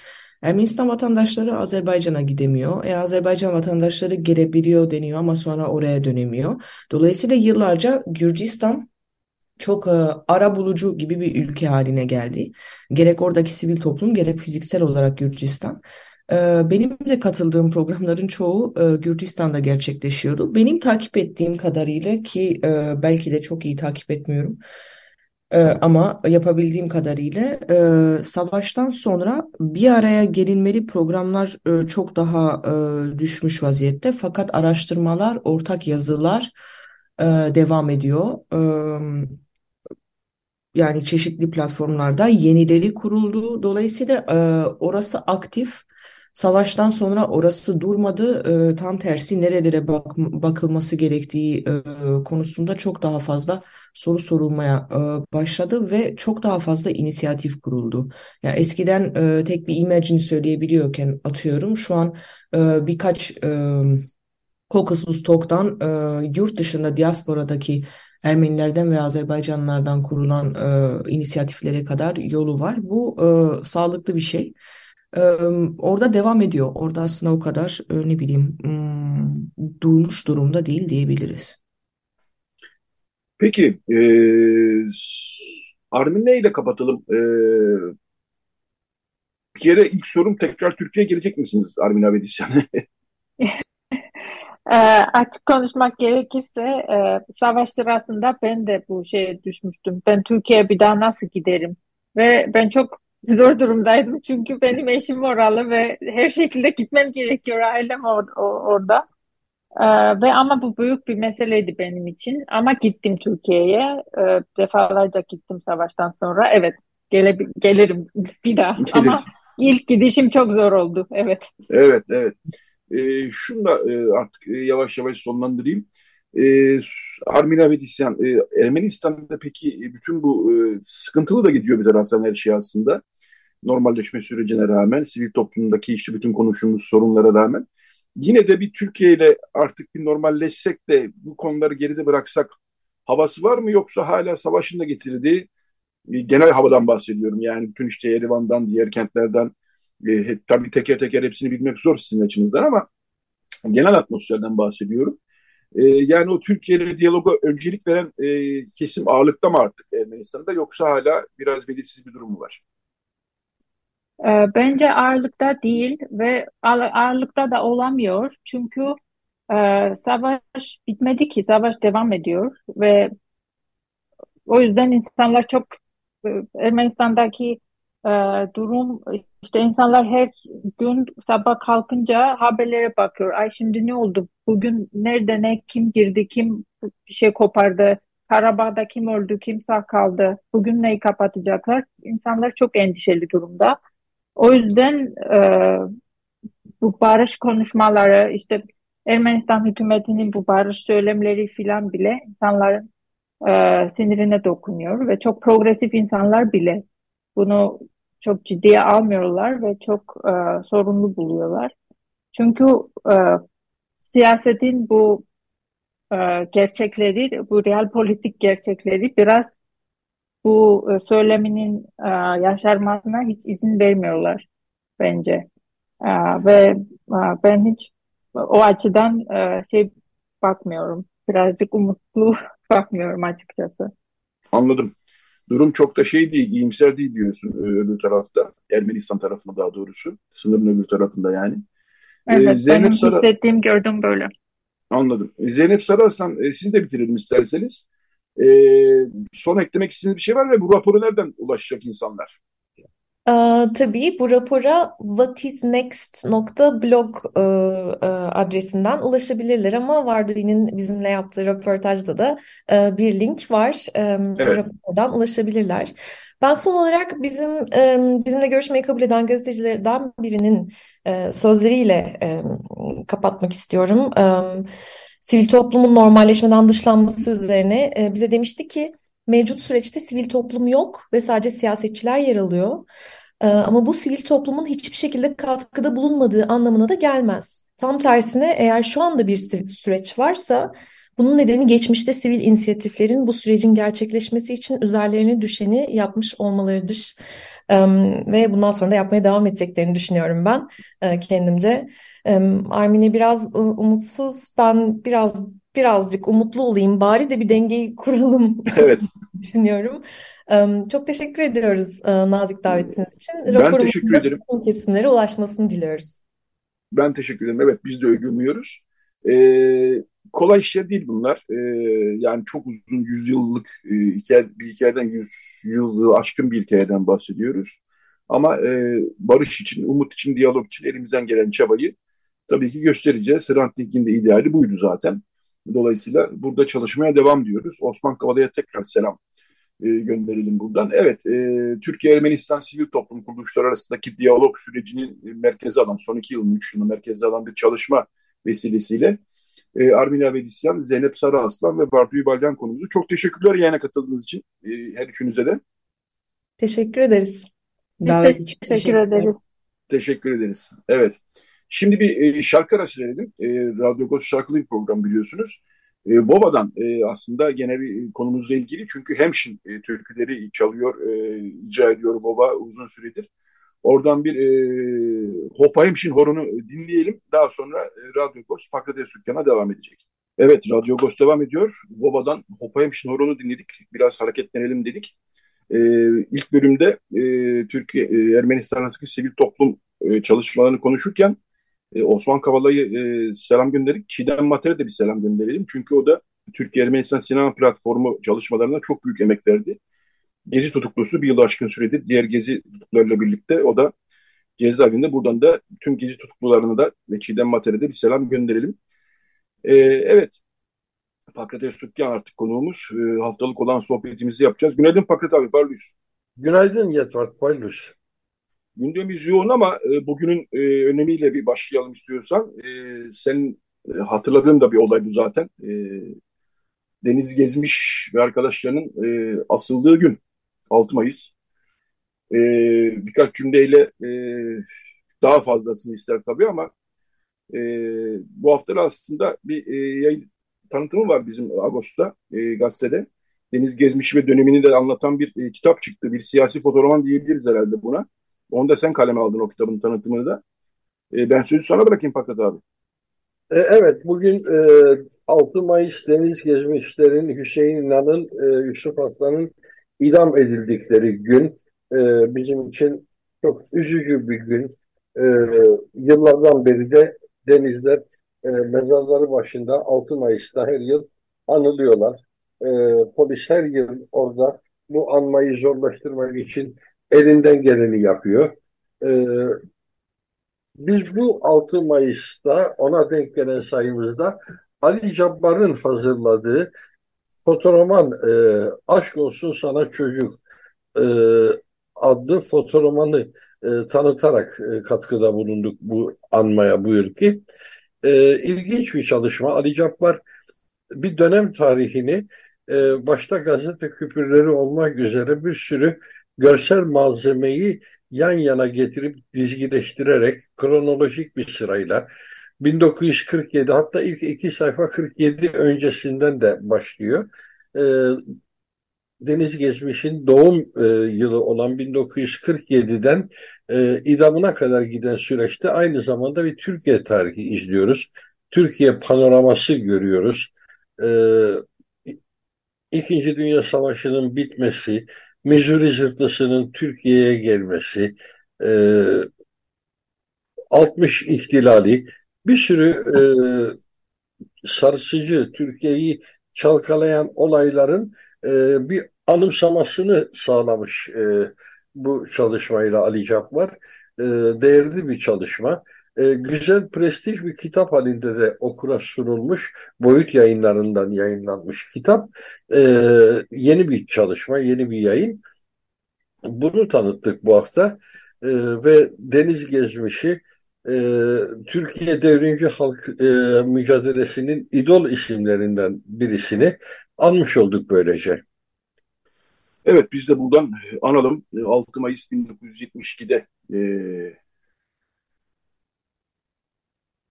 Ermenistan vatandaşları Azerbaycan'a gidemiyor. E, Azerbaycan vatandaşları gelebiliyor deniyor ama sonra oraya dönemiyor. Dolayısıyla yıllarca Gürcistan çok e, ara bulucu gibi bir ülke haline geldi. Gerek oradaki sivil toplum gerek fiziksel olarak Gürcistan. E, benim de katıldığım programların çoğu e, Gürcistan'da gerçekleşiyordu. Benim takip ettiğim kadarıyla ki e, belki de çok iyi takip etmiyorum. Ee, ama yapabildiğim kadarıyla e, savaştan sonra bir araya gelinmeli programlar e, çok daha e, düşmüş vaziyette. Fakat araştırmalar, ortak yazılar e, devam ediyor. E, yani çeşitli platformlarda yenileri kuruldu. Dolayısıyla e, orası aktif. Savaştan sonra orası durmadı. E, tam tersi nerelere bak, bakılması gerektiği e, konusunda çok daha fazla soru sorulmaya e, başladı ve çok daha fazla inisiyatif kuruldu. Yani eskiden e, tek bir imajını söyleyebiliyorken atıyorum şu an e, birkaç e, Caucasus Talk'tan e, yurt dışında diasporadaki Ermenilerden ve Azerbaycanlılardan kurulan e, inisiyatiflere kadar yolu var. Bu e, sağlıklı bir şey. E, orada devam ediyor. Orada aslında o kadar e, ne bileyim hmm, durmuş durumda değil diyebiliriz. Peki, e, Armine ile kapatalım. E, bir kere ilk sorum tekrar Türkiye'ye gelecek misiniz Armin Avedisyan? e, açık konuşmak gerekirse e, savaş sırasında ben de bu şeye düşmüştüm. Ben Türkiye'ye bir daha nasıl giderim? Ve ben çok zor durumdaydım çünkü benim eşim oralı ve her şekilde gitmem gerekiyor ailem or orada. Ee, ve ama bu büyük bir meseleydi benim için. Ama gittim Türkiye'ye. Ee, defalarca gittim savaştan sonra. Evet, gele, gelirim bir daha. Ama ilk gidişim çok zor oldu. Evet. Evet, evet. Ee, şunu da e, artık e, yavaş yavaş sonlandırayım. Ee, Armina ve Disyan, e, Ermenistan'da peki bütün bu e, sıkıntılı da gidiyor bir taraftan her şey aslında. Normalleşme sürecine rağmen, sivil toplumdaki işte bütün konuştuğumuz sorunlara rağmen yine de bir Türkiye ile artık bir normalleşsek de bu konuları geride bıraksak havası var mı yoksa hala savaşın da getirdiği e, genel havadan bahsediyorum. Yani bütün işte Erivan'dan, diğer kentlerden e, tabii teker teker hepsini bilmek zor sizin açınızdan ama genel atmosferden bahsediyorum. E, yani o Türkiye ile diyaloga öncelik veren e, kesim ağırlıkta mı artık Ermenistan'da yoksa hala biraz belirsiz bir durum mu var? Ee, bence ağırlıkta değil ve ağırlıkta da olamıyor. Çünkü e, savaş bitmedi ki, savaş devam ediyor ve o yüzden insanlar çok e, Ermenistan'daki e, durum işte insanlar her gün sabah kalkınca haberlere bakıyor. Ay şimdi ne oldu? Bugün nerede ne kim girdi? Kim bir şey kopardı? Karabağ'da kim öldü? Kim sağ kaldı? Bugün neyi kapatacaklar? İnsanlar çok endişeli durumda. O yüzden e, bu barış konuşmaları işte Ermenistan hükümetinin bu barış söylemleri filan bile insanların e, sinirine dokunuyor ve çok progresif insanlar bile bunu çok ciddiye almıyorlar ve çok e, sorunlu buluyorlar. Çünkü e, siyasetin bu e, gerçekleri, bu real politik gerçekleri biraz bu e, söyleminin e, yaşarmasına hiç izin vermiyorlar bence. E, ve ben hiç o açıdan şey bakmıyorum. Birazcık umutlu bakmıyorum açıkçası. Anladım. Durum çok da şey değil, iyimser değil diyorsun öbür tarafta. Ermenistan tarafında daha doğrusu. Sınırın öbür tarafında yani. Evet, Zeynep benim Sara... hissettiğim gördüm böyle. Anladım. Zeynep Sararsan siz de bitirelim isterseniz. E, son eklemek istediğiniz bir şey var ve bu raporu nereden ulaşacak insanlar? Ee, tabii bu rapora whatisnext.blog e, e, adresinden ulaşabilirler ama Varduvi'nin bizimle yaptığı röportajda da e, bir link var. E, Evet. rapordan ulaşabilirler. Ben son olarak bizim e, bizimle görüşmeyi kabul eden gazetecilerden birinin e, sözleriyle e, kapatmak istiyorum. E, sivil toplumun normalleşmeden dışlanması üzerine e, bize demişti ki mevcut süreçte sivil toplum yok ve sadece siyasetçiler yer alıyor. Ee, ama bu sivil toplumun hiçbir şekilde katkıda bulunmadığı anlamına da gelmez. Tam tersine eğer şu anda bir sü- süreç varsa bunun nedeni geçmişte sivil inisiyatiflerin bu sürecin gerçekleşmesi için üzerlerine düşeni yapmış olmalarıdır. Ve bundan sonra da yapmaya devam edeceklerini düşünüyorum ben e, kendimce. Armine biraz umutsuz, ben biraz birazcık umutlu olayım. Bari de bir dengeyi kuralım Evet. düşünüyorum. Çok teşekkür ediyoruz e, nazik davetiniz için. Ben Raporumuzun teşekkür ederim. kesimlere ulaşmasını diliyoruz. Ben teşekkür ederim. Evet biz de öyle umuyoruz. Ee, kolay işler değil bunlar. Ee, yani çok uzun yüzyıllık e, hikaye, bir hikayeden yüz yılı aşkın bir hikayeden bahsediyoruz. Ama e, barış için, umut için, diyalog için elimizden gelen çabayı tabii ki göstereceğiz. Hrant Dink'in de ideali buydu zaten. Dolayısıyla burada çalışmaya devam diyoruz. Osman Kavala'ya tekrar selam e, gönderelim buradan. Evet, e, Türkiye-Ermenistan sivil toplum kuruluşları arasındaki diyalog sürecinin merkezi alan, son iki yılın, üç yılın merkezi alan bir çalışma vesilesiyle e, Armina Vedisyan, Zeynep Sarıaslan ve Bartu Balyan konumuzu. Çok teşekkürler yayına katıldığınız için e, her üçünüze de. Teşekkür ederiz. Davet için teşekkür teşekkürler. ederiz. Teşekkür ederiz. Evet. Şimdi bir e, şarkı arası verelim. E, Radyo Goz şarkılı bir program biliyorsunuz. E, Vova'dan e, aslında gene bir konumuzla ilgili. Çünkü Hemşin e, türküleri çalıyor, e, icra ediyor Vova uzun süredir. Oradan bir e, Hopa Hemşin horonu dinleyelim. Daha sonra e, Radyo Goz Pakrates Dükkan'a devam edecek. Evet, Radyo Goz devam ediyor. Vova'dan Hopa Hemşin horonu dinledik. Biraz hareketlenelim dedik. E, ilk bölümde e, Türkiye e, Ermenistan arasındaki sivil toplum e, çalışmalarını konuşurken e, Osman Kavala'yı e, selam gönderdik. Çiğdem Mater'e de bir selam gönderelim. Çünkü o da Türkiye Ermenistan Sinema Platformu çalışmalarına çok büyük emek verdi. Gezi tutuklusu bir yıl aşkın süredir diğer gezi tutuklularıyla birlikte o da cezaevinde. Buradan da tüm gezi tutuklularına da ve Çiğdem Mater'e de bir selam gönderelim. E, evet, Pakrates Türkiye artık konuğumuz. E, haftalık olan sohbetimizi yapacağız. Günaydın Pakrat abi, parlıyız. Günaydın Yetvat Paylus. Gündemimiz yoğun ama e, bugünün e, önemiyle bir başlayalım istiyorsan. E, sen e, hatırladığın da bir olay bu zaten. E, Deniz Gezmiş ve arkadaşlarının e, asıldığı gün 6 Mayıs. E, birkaç cümleyle e, daha fazlasını ister tabii ama e, bu hafta aslında bir e, yayın tanıtımı var bizim Ağustos'ta e, gazetede. Deniz Gezmiş ve dönemini de anlatan bir e, kitap çıktı. Bir siyasi fotoğrafman diyebiliriz herhalde buna. Onu da sen kaleme aldın o kitabın tanıtımını da. E, ben sözü sana bırakayım Fakat abi. E, evet, bugün e, 6 Mayıs Deniz Gezmişlerin, Hüseyin İnan'ın, e, Yusuf Aslan'ın idam edildikleri gün. E, bizim için çok üzücü bir gün. E, yıllardan beri de denizler e, mezarları başında 6 Mayıs'ta her yıl anılıyorlar. E, polis her yıl orada bu anmayı zorlaştırmak için elinden geleni yapıyor. E, Biz bu 6 Mayıs'ta ona denk gelen sayımızda Ali Cabbar'ın hazırladığı fotoğraman e, Aşk Olsun Sana Çocuk e, adlı fotoğramanı e, tanıtarak e, katkıda bulunduk bu anmaya bu ülke. E, ilginç bir çalışma. Ali Cabbar bir dönem tarihini e, başta gazete küpürleri olmak üzere bir sürü görsel malzemeyi yan yana getirip dizgileştirerek kronolojik bir sırayla 1947 hatta ilk iki sayfa 47 öncesinden de başlıyor. E, Deniz Gezmiş'in doğum e, yılı olan 1947'den e, idamına kadar giden süreçte aynı zamanda bir Türkiye tarihi izliyoruz. Türkiye panoraması görüyoruz. E, İkinci Dünya Savaşı'nın bitmesi, Missouri zırtlısının Türkiye'ye gelmesi, e, 60 ihtilali, bir sürü e, sarsıcı Türkiye'yi çalkalayan olayların e, bir anımsamasını sağlamış e, bu çalışmayla Ali Cabbar. E, değerli bir çalışma. E, güzel, prestij bir kitap halinde de okura sunulmuş. Boyut yayınlarından yayınlanmış kitap. E, yeni bir çalışma, yeni bir yayın. Bunu tanıttık bu hafta. E, ve Deniz Gezmiş'i e, Türkiye Devrimci Halk e, Mücadelesi'nin idol isimlerinden birisini anmış olduk böylece. Evet biz de buradan analım. 6 Mayıs 1972'de e,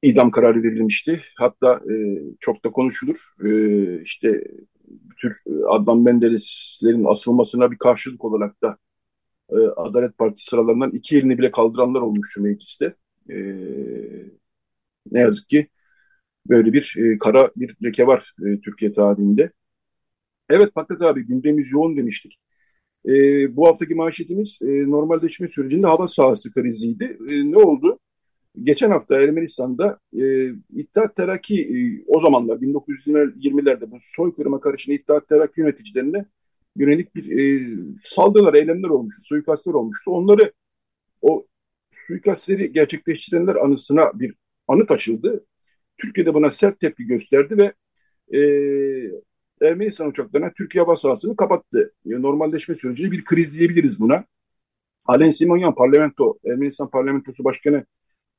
idam kararı verilmişti. Hatta e, çok da konuşulur. E, işte tür Adnan Menderes'lerin asılmasına bir karşılık olarak da e, Adalet Partisi sıralarından iki elini bile kaldıranlar olmuştu mecliste. E, ne yazık ki böyle bir e, kara bir leke var e, Türkiye tarihinde. Evet Patlat abi gündemimiz yoğun demiştik. E, bu haftaki manşetimiz e, normalleşme sürecinde hava sahası kriziydi. E, ne oldu? Geçen hafta Ermenistan'da e, İttihat Terakki e, o zamanlar 1920'lerde bu soykırıma karışan İttihat Terakki yöneticilerine yönelik bir e, saldırılar, eylemler olmuştu, suikastlar olmuştu. Onları o suikastleri gerçekleştirenler anısına bir anıt açıldı. Türkiye'de buna sert tepki gösterdi ve e, Ermenistan uçaklarına Türkiye hava sahasını kapattı. Yani normalleşme süreci bir kriz diyebiliriz buna. Alen Simonyan parlamento, Ermenistan parlamentosu başkanı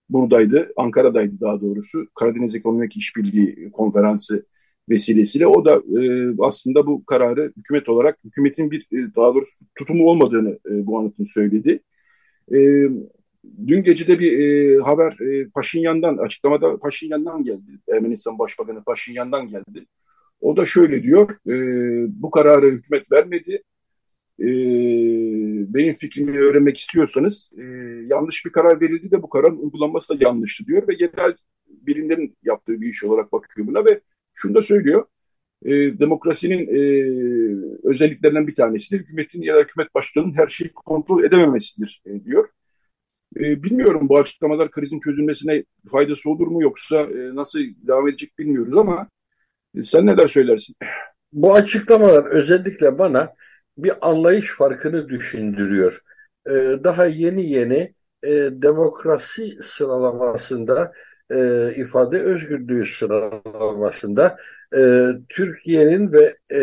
buradaydı. Ankara'daydı daha doğrusu. Karadeniz Ekonomik İşbirliği Konferansı vesilesiyle. O da e, aslında bu kararı hükümet olarak, hükümetin bir e, daha doğrusu tutumu olmadığını e, bu anıtın söyledi. E, dün gece de bir e, haber e, Paşinyan'dan, açıklamada Paşinyan'dan geldi. Ermenistan Başbakanı Paşinyan'dan geldi. O da şöyle diyor, e, bu kararı hükümet vermedi. E, benim fikrimi öğrenmek istiyorsanız e, yanlış bir karar verildi de bu kararın uygulanması da yanlıştı diyor ve genel birimlerin yaptığı bir iş olarak bakıyor buna ve şunu da söylüyor. E, demokrasinin e, özelliklerinden bir tanesi de hükümetin ya da hükümet başkanının her şeyi kontrol edememesidir diyor. Bilmiyorum bu açıklamalar krizin çözülmesine faydası olur mu yoksa nasıl devam edecek bilmiyoruz ama e, sen neler söylersin? Bu açıklamalar özellikle bana bir anlayış farkını düşündürüyor. E, daha yeni yeni e, demokrasi sıralamasında e, ifade özgürlüğü sıralamasında e, Türkiye'nin ve e,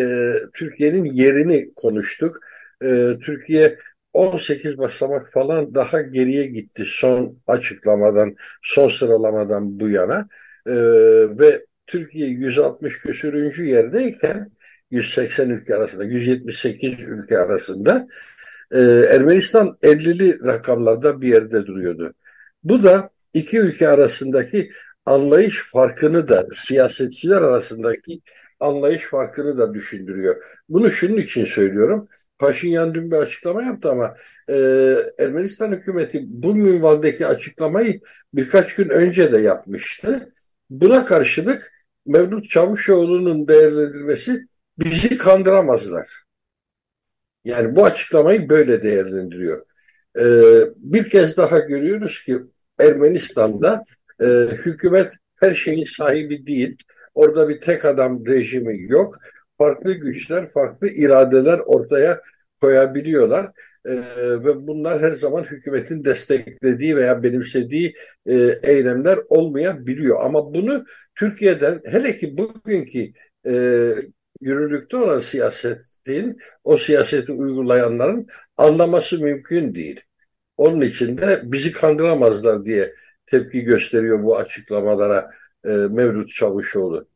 Türkiye'nin yerini konuştuk. E, Türkiye 18 basamak falan daha geriye gitti son açıklamadan, son sıralamadan bu yana. E, ve Türkiye 160 küsürüncü yerdeyken 180 ülke arasında, 178 ülke arasında e, Ermenistan 50'li rakamlarda bir yerde duruyordu. Bu da iki ülke arasındaki anlayış farkını da siyasetçiler arasındaki anlayış farkını da düşündürüyor. Bunu şunun için söylüyorum. Paşinyan dün bir açıklama yaptı ama e, Ermenistan hükümeti bu minvaldeki açıklamayı birkaç gün önce de yapmıştı. Buna karşılık Mevlüt Çavuşoğlu'nun değerlendirmesi bizi kandıramazlar. Yani bu açıklamayı böyle değerlendiriyor. E, bir kez daha görüyoruz ki Ermenistan'da e, hükümet her şeyin sahibi değil. Orada bir tek adam rejimi yok. Farklı güçler, farklı iradeler ortaya koyabiliyorlar. E, ve bunlar her zaman hükümetin desteklediği veya benimsediği e, eylemler olmayabiliyor. Ama bunu Türkiye'den hele ki bugünkü e, yürürlükte olan siyasetin, o siyaseti uygulayanların anlaması mümkün değil. Onun için de bizi kandıramazlar diye tepki gösteriyor bu açıklamalara e, Mevlüt Çavuşoğlu.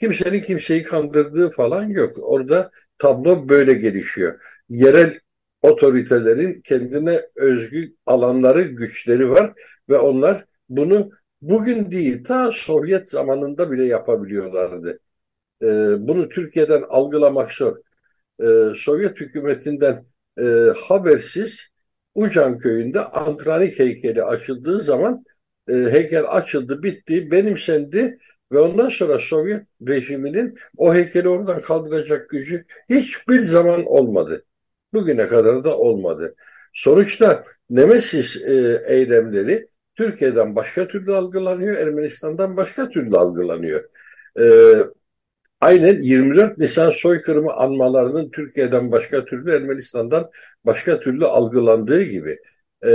Kimsenin kimseyi kandırdığı falan yok. Orada tablo böyle gelişiyor. Yerel otoritelerin kendine özgü alanları, güçleri var ve onlar bunu bugün değil ta Sovyet zamanında bile yapabiliyorlardı. Ee, bunu Türkiye'den algılamak zor. Ee, Sovyet hükümetinden e, habersiz Ucan köyünde Antranik heykeli açıldığı zaman e, heykel açıldı, bitti, benimsendi ve ondan sonra Sovyet rejiminin o heykeli oradan kaldıracak gücü hiçbir zaman olmadı. Bugüne kadar da olmadı. Sonuçta Nemesis e, eylemleri Türkiye'den başka türlü algılanıyor, Ermenistan'dan başka türlü algılanıyor. E, aynen 24 Nisan soykırımı anmalarının Türkiye'den başka türlü Ermenistan'dan başka türlü algılandığı gibi e,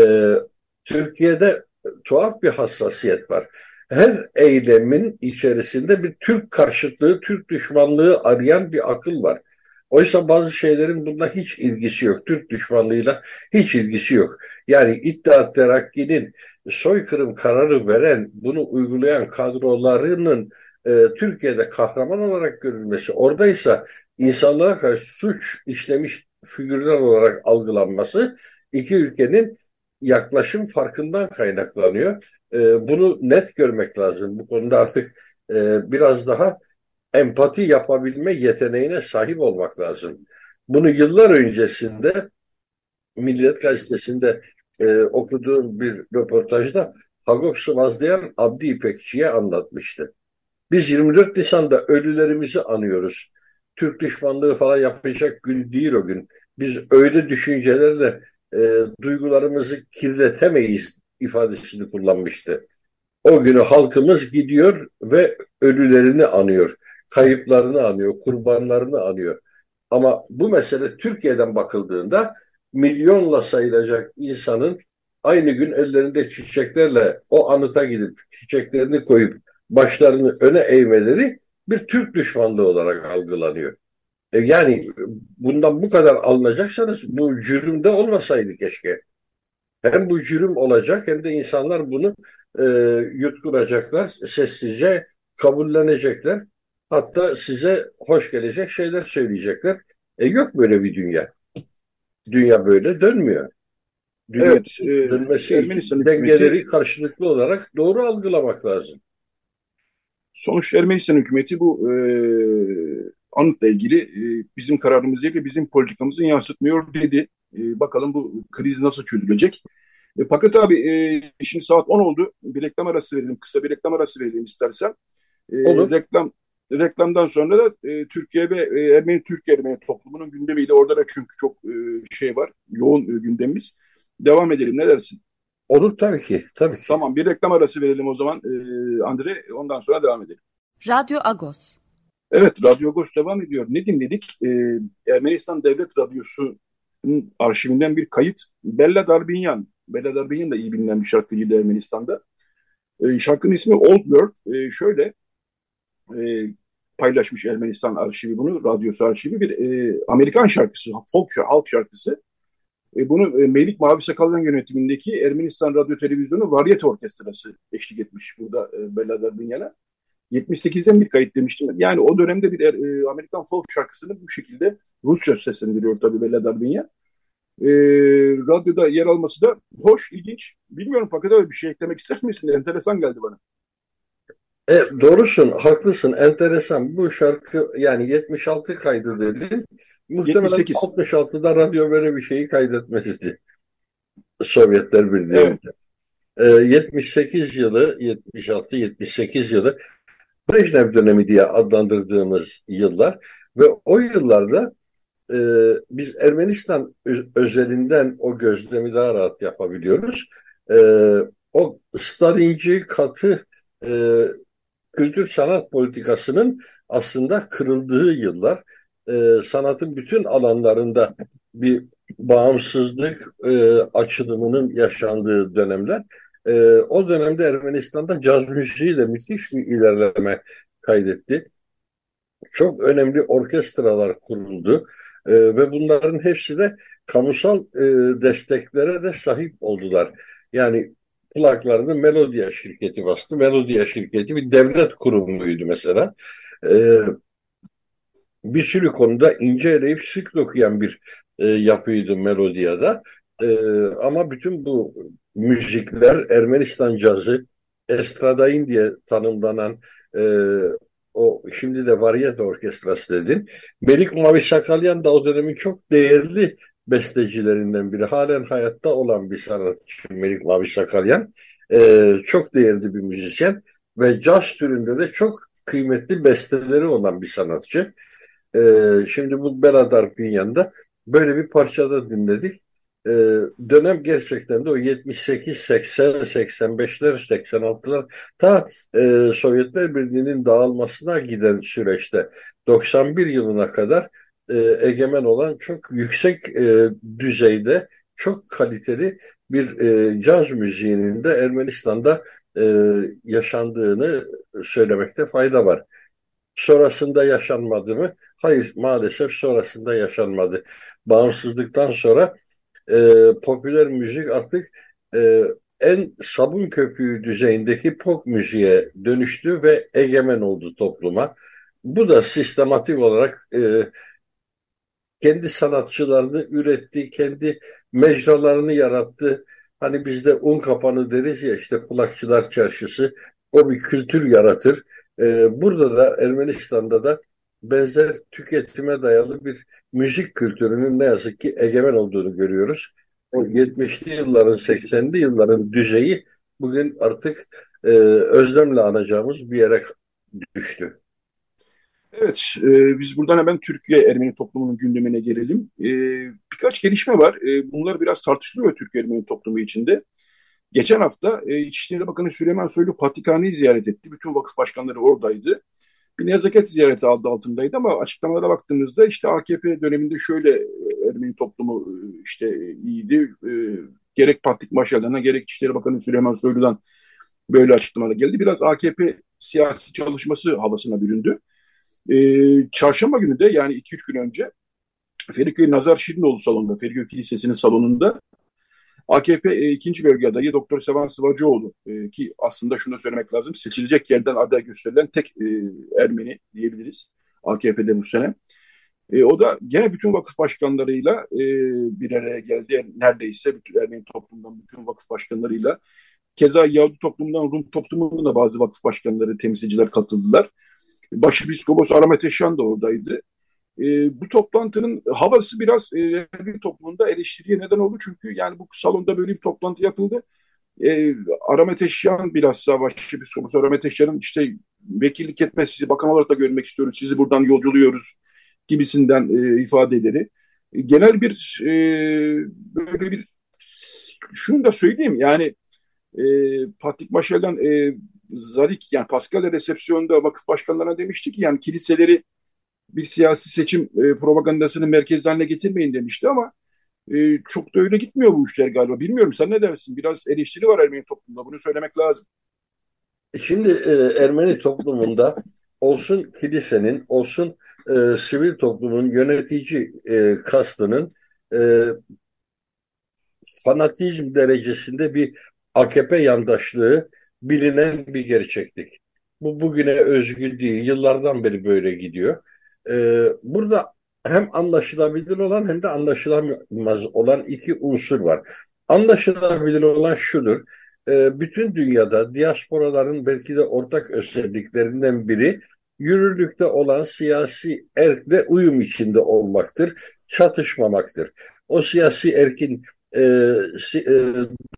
Türkiye'de tuhaf bir hassasiyet var. Her eylemin içerisinde bir Türk karşıtlığı, Türk düşmanlığı arayan bir akıl var. Oysa bazı şeylerin bununla hiç ilgisi yok. Türk düşmanlığıyla hiç ilgisi yok. Yani İttihat Terakki'nin soykırım kararı veren, bunu uygulayan kadrolarının e, Türkiye'de kahraman olarak görülmesi, oradaysa insanlığa karşı suç işlemiş figürler olarak algılanması iki ülkenin yaklaşım farkından kaynaklanıyor. E, bunu net görmek lazım. Bu konuda artık e, biraz daha empati yapabilme yeteneğine sahip olmak lazım. Bunu yıllar öncesinde Milliyet Gazetesi'nde e, okuduğum bir röportajda Hagop Sıvazlayan Abdi İpekçi'ye anlatmıştı. Biz 24 Nisan'da ölülerimizi anıyoruz. Türk düşmanlığı falan yapacak gün değil o gün. Biz öyle düşüncelerle e, duygularımızı kirletemeyiz ifadesini kullanmıştı. O günü halkımız gidiyor ve ölülerini anıyor, kayıplarını anıyor, kurbanlarını anıyor. Ama bu mesele Türkiye'den bakıldığında milyonla sayılacak insanın aynı gün ellerinde çiçeklerle o anıta gidip çiçeklerini koyup başlarını öne eğmeleri bir Türk düşmanlığı olarak algılanıyor. E yani bundan bu kadar alınacaksanız bu cürümde olmasaydı keşke. Hem bu cürüm olacak hem de insanlar bunu e, yutkunacaklar, sessizce kabullenecekler. Hatta size hoş gelecek şeyler söyleyecekler. E yok böyle bir dünya. Dünya böyle dönmüyor. Dünya Evet, e, dönmesi Ermenistan için dengeleri karşılıklı olarak doğru algılamak lazım. Sonuçta Ermenistan hükümeti bu e, anıtla ilgili e, bizim kararımız değil ve bizim politikamızı yansıtmıyor dedi. E, bakalım bu kriz nasıl çözülecek? E, Fakat abi e, şimdi saat 10 oldu. Bir reklam arası verelim. Kısa bir reklam arası verelim istersen. E, Olur. reklam reklamdan sonra da e, Türkiye ve e, Ermeni Türk Ermeni toplumunun gündemiyle orada da çünkü çok e, şey var. Yoğun e, gündemimiz. Devam edelim. Ne dersin? Olur tabii ki. Tabii ki. Tamam bir reklam arası verelim o zaman e, Andre. Ondan sonra devam edelim. Radyo Agos. Evet, Radyo Agos devam ediyor. Ne dinledik? Ee, Ermenistan Devlet Radyosu'nun arşivinden bir kayıt. Bella Darbinyan. Bella Darbinyan da iyi bilinen bir şarkıcıydı Ermenistan'da. Ee, şarkının ismi Old World. Ee, şöyle e, paylaşmış Ermenistan arşivi bunu, radyosu arşivi. Bir e, Amerikan şarkısı, folk şarkı, halk şarkısı. E, bunu e, Melik Mavi Sakalyan yönetimindeki Ermenistan Radyo Televizyonu Varyete Orkestrası eşlik etmiş burada e, Bella Darbinyan'a. 78'den bir kayıt demiştim. Yani o dönemde bir e, Amerikan folk şarkısını bu şekilde Rusça seslendiriyor tabii Bella Darbinyan. E, radyoda yer alması da hoş, ilginç. Bilmiyorum fakat öyle bir şey eklemek ister misin? Enteresan geldi bana. E, doğrusun, haklısın, enteresan. Bu şarkı yani 76 kaydı dedin. Muhtemelen 78. 66'da radyo böyle bir şeyi kaydetmezdi. Sovyetler Birliği. Evet. E, 78 yılı, 76-78 yılı Brejnev dönemi diye adlandırdığımız yıllar ve o yıllarda e, biz Ermenistan özelinden o gözlemi daha rahat yapabiliyoruz. E, o Stalinci katı e, kültür sanat politikasının aslında kırıldığı yıllar. E, sanatın bütün alanlarında bir bağımsızlık e, açılımının yaşandığı dönemler. E, o dönemde Ermenistan'da caz müziğiyle müthiş bir ilerleme kaydetti. Çok önemli orkestralar kuruldu E, ve bunların hepsi de kamusal e, desteklere de sahip oldular. Yani plaklarını Melodia şirketi bastı. Melodia şirketi bir devlet kurumuydu mesela. E, bir sürü konuda ince eleyip sık dokuyan bir e, yapıydı Melodia'da. E, ama bütün bu müzikler Ermenistan cazı, Estradain diye tanımlanan e, o şimdi de Varyet Orkestrası dedin. Melik Mavi Sakalyan da o dönemin çok değerli bestecilerinden biri. Halen hayatta olan bir sanatçı Melik Mavi Sakalyan. E, çok değerli bir müzisyen ve caz türünde de çok kıymetli besteleri olan bir sanatçı. E, şimdi bu Beladar Pinyan'da böyle bir parçada dinledik. e, dönem gerçekten de o 78, 80, 85'ler, 86'lar ta e, Sovyetler Birliği'nin dağılmasına giden süreçte 91 yılına kadar e, egemen olan çok yüksek e, düzeyde çok kaliteli bir e, caz müziğinin de Ermenistan'da e, yaşandığını söylemekte fayda var. Sonrasında yaşanmadı mı? Hayır maalesef sonrasında yaşanmadı. Bağımsızlıktan sonra e, popüler müzik artık e, en sabun köpüğü düzeyindeki pop müziğe dönüştü ve egemen oldu topluma. Bu da sistematik olarak e, kendi sanatçılarını üretti, kendi mecralarını yarattı. Hani bizde un kapanı deriz ya işte kulakçılar çarşısı o bir kültür yaratır. Ee, burada da Ermenistan'da da benzer tüketime dayalı bir müzik kültürünün ne yazık ki egemen olduğunu görüyoruz. O 70'li yılların 80'li yılların düzeyi bugün artık e, özlemle anacağımız bir yere düştü. Evet, e, biz buradan hemen Türkiye Ermeni toplumunun gündemine gelelim. E, birkaç gelişme var. E, bunlar biraz tartışılıyor Türkiye Ermeni toplumu içinde. Geçen hafta e, İçişleri Bakanı Süleyman Soylu Patrikhane'yi ziyaret etti. Bütün vakıf başkanları oradaydı. Bir nezaket ziyareti aldı altındaydı ama açıklamalara baktığımızda işte AKP döneminde şöyle e, Ermeni toplumu e, işte iyiydi. E, gerek Patrik Maşalı'na gerek İçişleri Bakanı Süleyman Soylu'dan böyle açıklamalar geldi. Biraz AKP siyasi çalışması havasına büründü. E, çarşamba günü de yani 2-3 gün önce Feriköy Nazar Şirinoğlu salonunda, Feriköy Kilisesi'nin salonunda AKP e, ikinci bölge adayı Doktor Sevan Sıvacıoğlu e, ki aslında şunu söylemek lazım seçilecek yerden aday gösterilen tek e, Ermeni diyebiliriz AKP'de bu sene. E, o da gene bütün vakıf başkanlarıyla e, bir araya geldi. Neredeyse bütün Ermeni toplumdan bütün vakıf başkanlarıyla. Keza Yahudi toplumdan Rum toplumundan da bazı vakıf başkanları, temsilciler katıldılar. Başpiskopos Arameteşan da oradaydı. E, bu toplantının havası biraz e, bir toplumunda eleştiriye neden oldu. Çünkü yani bu salonda böyle bir toplantı yapıldı. E, Arameteşyan bilhassa Başpiskopos Arameteşyan'ın işte vekillik etmez sizi bakan olarak da görmek istiyoruz. Sizi buradan yolculuyoruz gibisinden e, ifadeleri. E, genel bir e, böyle bir şunu da söyleyeyim yani e, Patrik Maşel'den e, Zadik yani Pascal resepsiyonda vakıf başkanlarına demişti ki yani kiliseleri bir siyasi seçim e, propagandasının merkez haline getirmeyin demişti ama e, çok da öyle gitmiyor bu işler galiba. Bilmiyorum sen ne dersin? Biraz eleştiri var Ermeni toplumunda bunu söylemek lazım. Şimdi e, Ermeni toplumunda olsun kilisenin olsun e, sivil toplumun yönetici e, kastının e, fanatizm derecesinde bir AKP yandaşlığı bilinen bir gerçeklik. Bu bugüne özgü değil, yıllardan beri böyle gidiyor. Ee, burada hem anlaşılabilir olan hem de anlaşılamaz olan iki unsur var. Anlaşılabilir olan şudur, e, bütün dünyada diasporaların belki de ortak özelliklerinden biri yürürlükte olan siyasi erkle uyum içinde olmaktır, çatışmamaktır. O siyasi erkin e, e,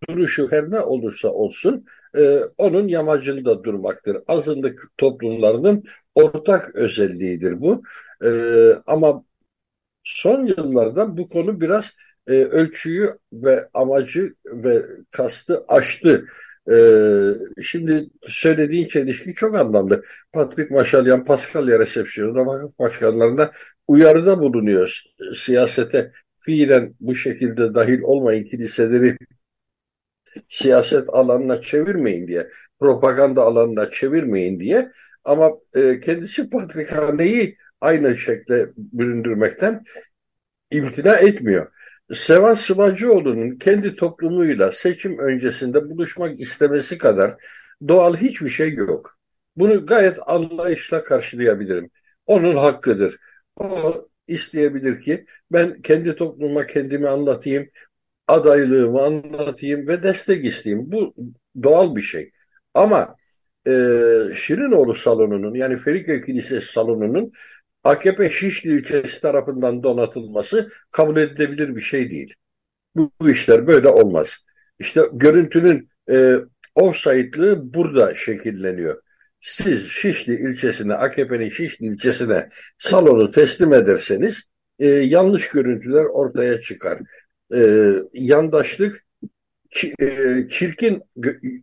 duruşu her ne olursa olsun e, onun yamacında durmaktır. Azınlık toplumlarının ortak özelliğidir bu. E, ama son yıllarda bu konu biraz e, ölçüyü ve amacı ve kastı aştı. Ee, şimdi söylediğin çelişki çok anlamlı. Patrick Maşalyan Paskalya resepsiyonunda vakıf başkanlarına uyarıda bulunuyor. Siyasete fiilen bu şekilde dahil olmayın kiliseleri siyaset alanına çevirmeyin diye, propaganda alanına çevirmeyin diye ama e, kendisi patrikhaneyi aynı şekilde büründürmekten imtina etmiyor. Sevan Sıvacıoğlu'nun kendi toplumuyla seçim öncesinde buluşmak istemesi kadar doğal hiçbir şey yok. Bunu gayet anlayışla karşılayabilirim. Onun hakkıdır. O isteyebilir ki ben kendi topluma kendimi anlatayım, adaylığımı anlatayım ve destek isteyeyim. Bu doğal bir şey. Ama e, Şirinoğlu salonunun yani Feriköy Kilisesi salonunun AKP Şişli ilçesi tarafından donatılması kabul edilebilir bir şey değil. Bu, bu işler böyle olmaz. İşte görüntünün e, offside'lığı burada şekilleniyor siz Şişli ilçesine, AKP'nin Şişli ilçesine salonu teslim ederseniz e, yanlış görüntüler ortaya çıkar. e, yandaşlık e, çirkin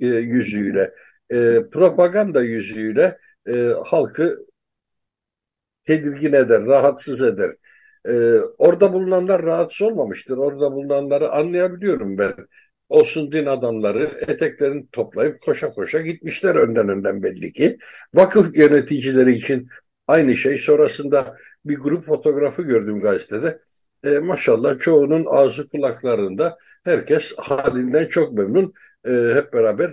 e, yüzüyle, e, propaganda yüzüyle halkı tedirgin eder, rahatsız eder. Orada bulunanlar rahatsız olmamıştır. Orada bulunanları anlayabiliyorum ben. Olsun din adamları eteklerini toplayıp koşa koşa gitmişler önden önden belli ki. Vakıf yöneticileri için aynı şey. Sonrasında bir grup fotoğrafı gördüm gazetede e, maşallah çoğunun ağzı kulaklarında herkes halinden çok memnun. E, hep beraber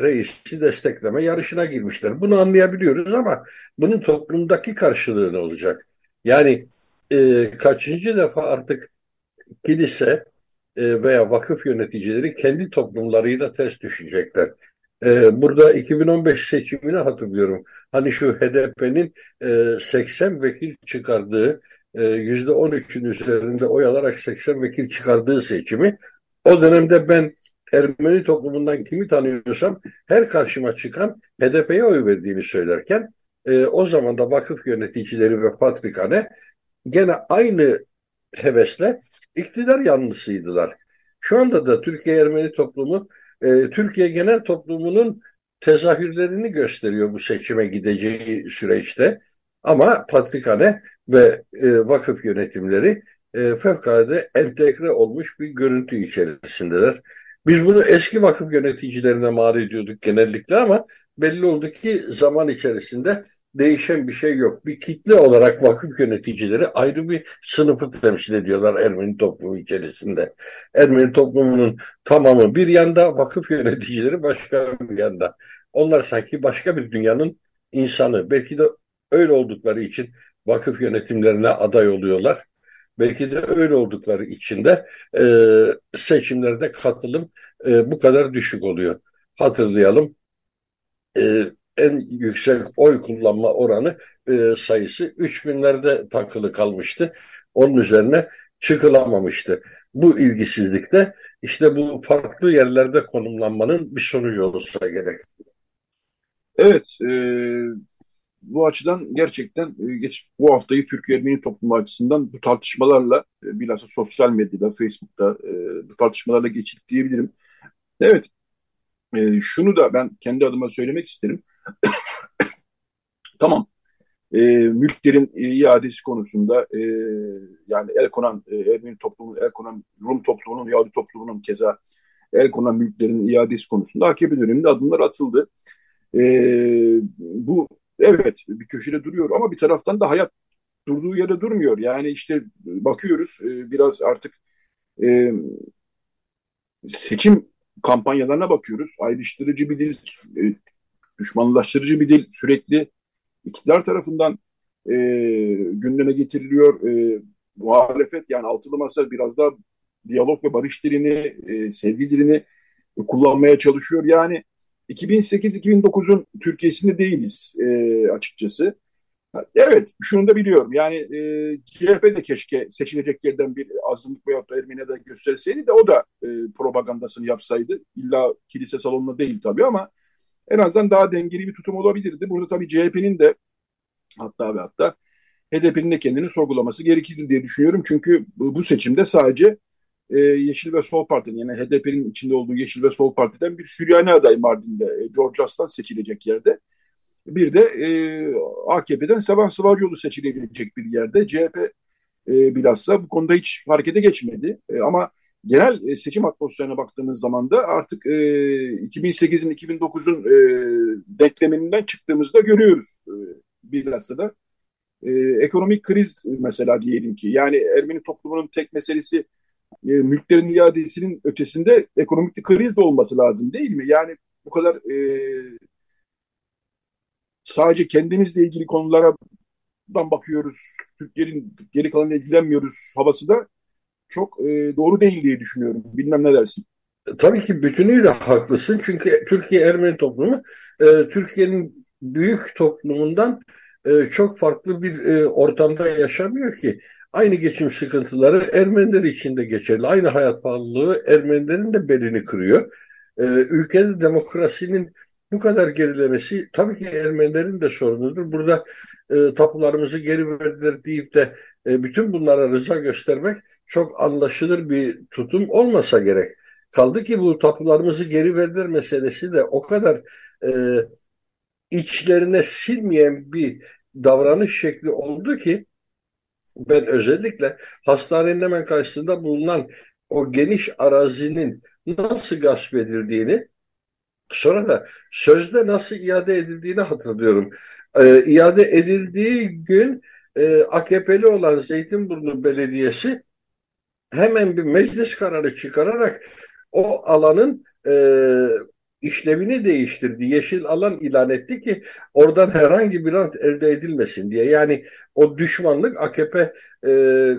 reisi destekleme yarışına girmişler. Bunu anlayabiliyoruz ama bunun toplumdaki karşılığı ne olacak? Yani e, kaçıncı defa artık kilise veya vakıf yöneticileri kendi toplumlarıyla ters düşecekler. E, burada 2015 seçimini hatırlıyorum. Hani şu HDP'nin e, 80 vekil çıkardığı %13'ün e, üzerinde oy alarak 80 vekil çıkardığı seçimi o dönemde ben Ermeni toplumundan kimi tanıyorsam her karşıma çıkan HDP'ye oy verdiğini söylerken e, o zaman da vakıf yöneticileri ve patrikhane gene aynı hevesle iktidar yanlısıydılar. Şu anda da Türkiye Ermeni toplumu e, Türkiye genel toplumunun tezahürlerini gösteriyor bu seçime gideceği süreçte. Ama patrikhane ve e, vakıf yönetimleri e, fevkalade entegre olmuş bir görüntü içerisindeler. Biz bunu eski vakıf yöneticilerine mal ediyorduk genellikle ama belli oldu ki zaman içerisinde değişen bir şey yok. Bir kitle olarak vakıf yöneticileri ayrı bir sınıfı temsil ediyorlar Ermeni toplumu içerisinde. Ermeni toplumunun tamamı bir yanda, vakıf yöneticileri başka bir yanda. Onlar sanki başka bir dünyanın insanı. Belki de öyle oldukları için vakıf yönetimlerine aday oluyorlar. Belki de öyle oldukları için de e, seçimlerde katılım e, bu kadar düşük oluyor. Hatırlayalım e, en yüksek oy kullanma oranı e, sayısı 3000'lerde takılı kalmıştı. Onun üzerine çıkılamamıştı. Bu ilgisizlikte işte bu farklı yerlerde konumlanmanın bir sonucu olursa gerek. Evet, e, bu açıdan gerçekten e, geç, bu haftayı Türkiye Ermeni toplumu açısından bu tartışmalarla e, bilhassa sosyal medyada, Facebook'ta e, bu tartışmalarla geçirdik diyebilirim. Evet, e, şunu da ben kendi adıma söylemek isterim. tamam, e, mülklerin iadesi konusunda e, yani el konan e, Ermeni toplumunun, el konan Rum toplumunun, Yahudi toplumunun keza el konan mülklerin iadesi konusunda AKP döneminde adımlar atıldı. E, bu evet bir köşede duruyor ama bir taraftan da hayat durduğu yerde durmuyor. Yani işte bakıyoruz e, biraz artık e, seçim kampanyalarına bakıyoruz. Ayrıştırıcı bir dil, e, düşmanlaştırıcı bir dil sürekli iktidar tarafından e, gündeme getiriliyor. E, muhalefet yani altılı masa biraz daha diyalog ve barış dilini, e, sevgi dilini kullanmaya çalışıyor. Yani 2008-2009'un Türkiye'sinde değiliz e, açıkçası. Evet, şunu da biliyorum. Yani e, CHP de keşke seçilecek yerden bir azınlık veyahut da Ermeni'de gösterseydi de o da e, propagandasını yapsaydı. İlla kilise salonuna değil tabii ama en azından daha dengeli bir tutum olabilirdi. Burada tabii CHP'nin de hatta ve hatta HDP'nin de kendini sorgulaması gerekir diye düşünüyorum. Çünkü bu seçimde sadece e, Yeşil ve Sol Parti'nin yani HDP'nin içinde olduğu Yeşil ve Sol Parti'den bir Süryani aday Mardin'de e, George Aslan seçilecek yerde. Bir de e, AKP'den Sevan Sıvacıoğlu seçilebilecek bir yerde. CHP e, bilhassa bu konuda hiç harekete geçmedi. E, ama genel e, seçim atmosferine baktığımız zaman da artık e, 2008'in 2009'un e, denkleminden çıktığımızda görüyoruz. E, bilhassa da e, ekonomik kriz mesela diyelim ki yani Ermeni toplumunun tek meselesi e, mülklerin iadesinin ötesinde ekonomik bir kriz de olması lazım değil mi? Yani bu kadar e, sadece kendimizle ilgili konulara bakıyoruz. Türkiye'nin geri kalanıyla ilgilenmiyoruz havası da çok e, doğru değil diye düşünüyorum. Bilmem ne dersin? Tabii ki bütünüyle haklısın. Çünkü Türkiye Ermeni toplumu e, Türkiye'nin büyük toplumundan e, çok farklı bir e, ortamda yaşamıyor ki. Aynı geçim sıkıntıları Ermeniler için de geçerli. Aynı hayat pahalılığı Ermenilerin de belini kırıyor. Ee, ülkede demokrasinin bu kadar gerilemesi tabii ki Ermenilerin de sorunudur. Burada e, tapularımızı geri verdiler deyip de e, bütün bunlara rıza göstermek çok anlaşılır bir tutum olmasa gerek. Kaldı ki bu tapularımızı geri verdiler meselesi de o kadar e, içlerine silmeyen bir davranış şekli oldu ki ben özellikle hastanenin hemen karşısında bulunan o geniş arazinin nasıl gasp edildiğini sonra da sözde nasıl iade edildiğini hatırlıyorum. Ee, iade edildiği gün e, AKP'li olan Zeytinburnu Belediyesi hemen bir meclis kararı çıkararak o alanın e, işlevini değiştirdi. Yeşil alan ilan etti ki oradan herhangi bir rant elde edilmesin diye. Yani o düşmanlık AKP e,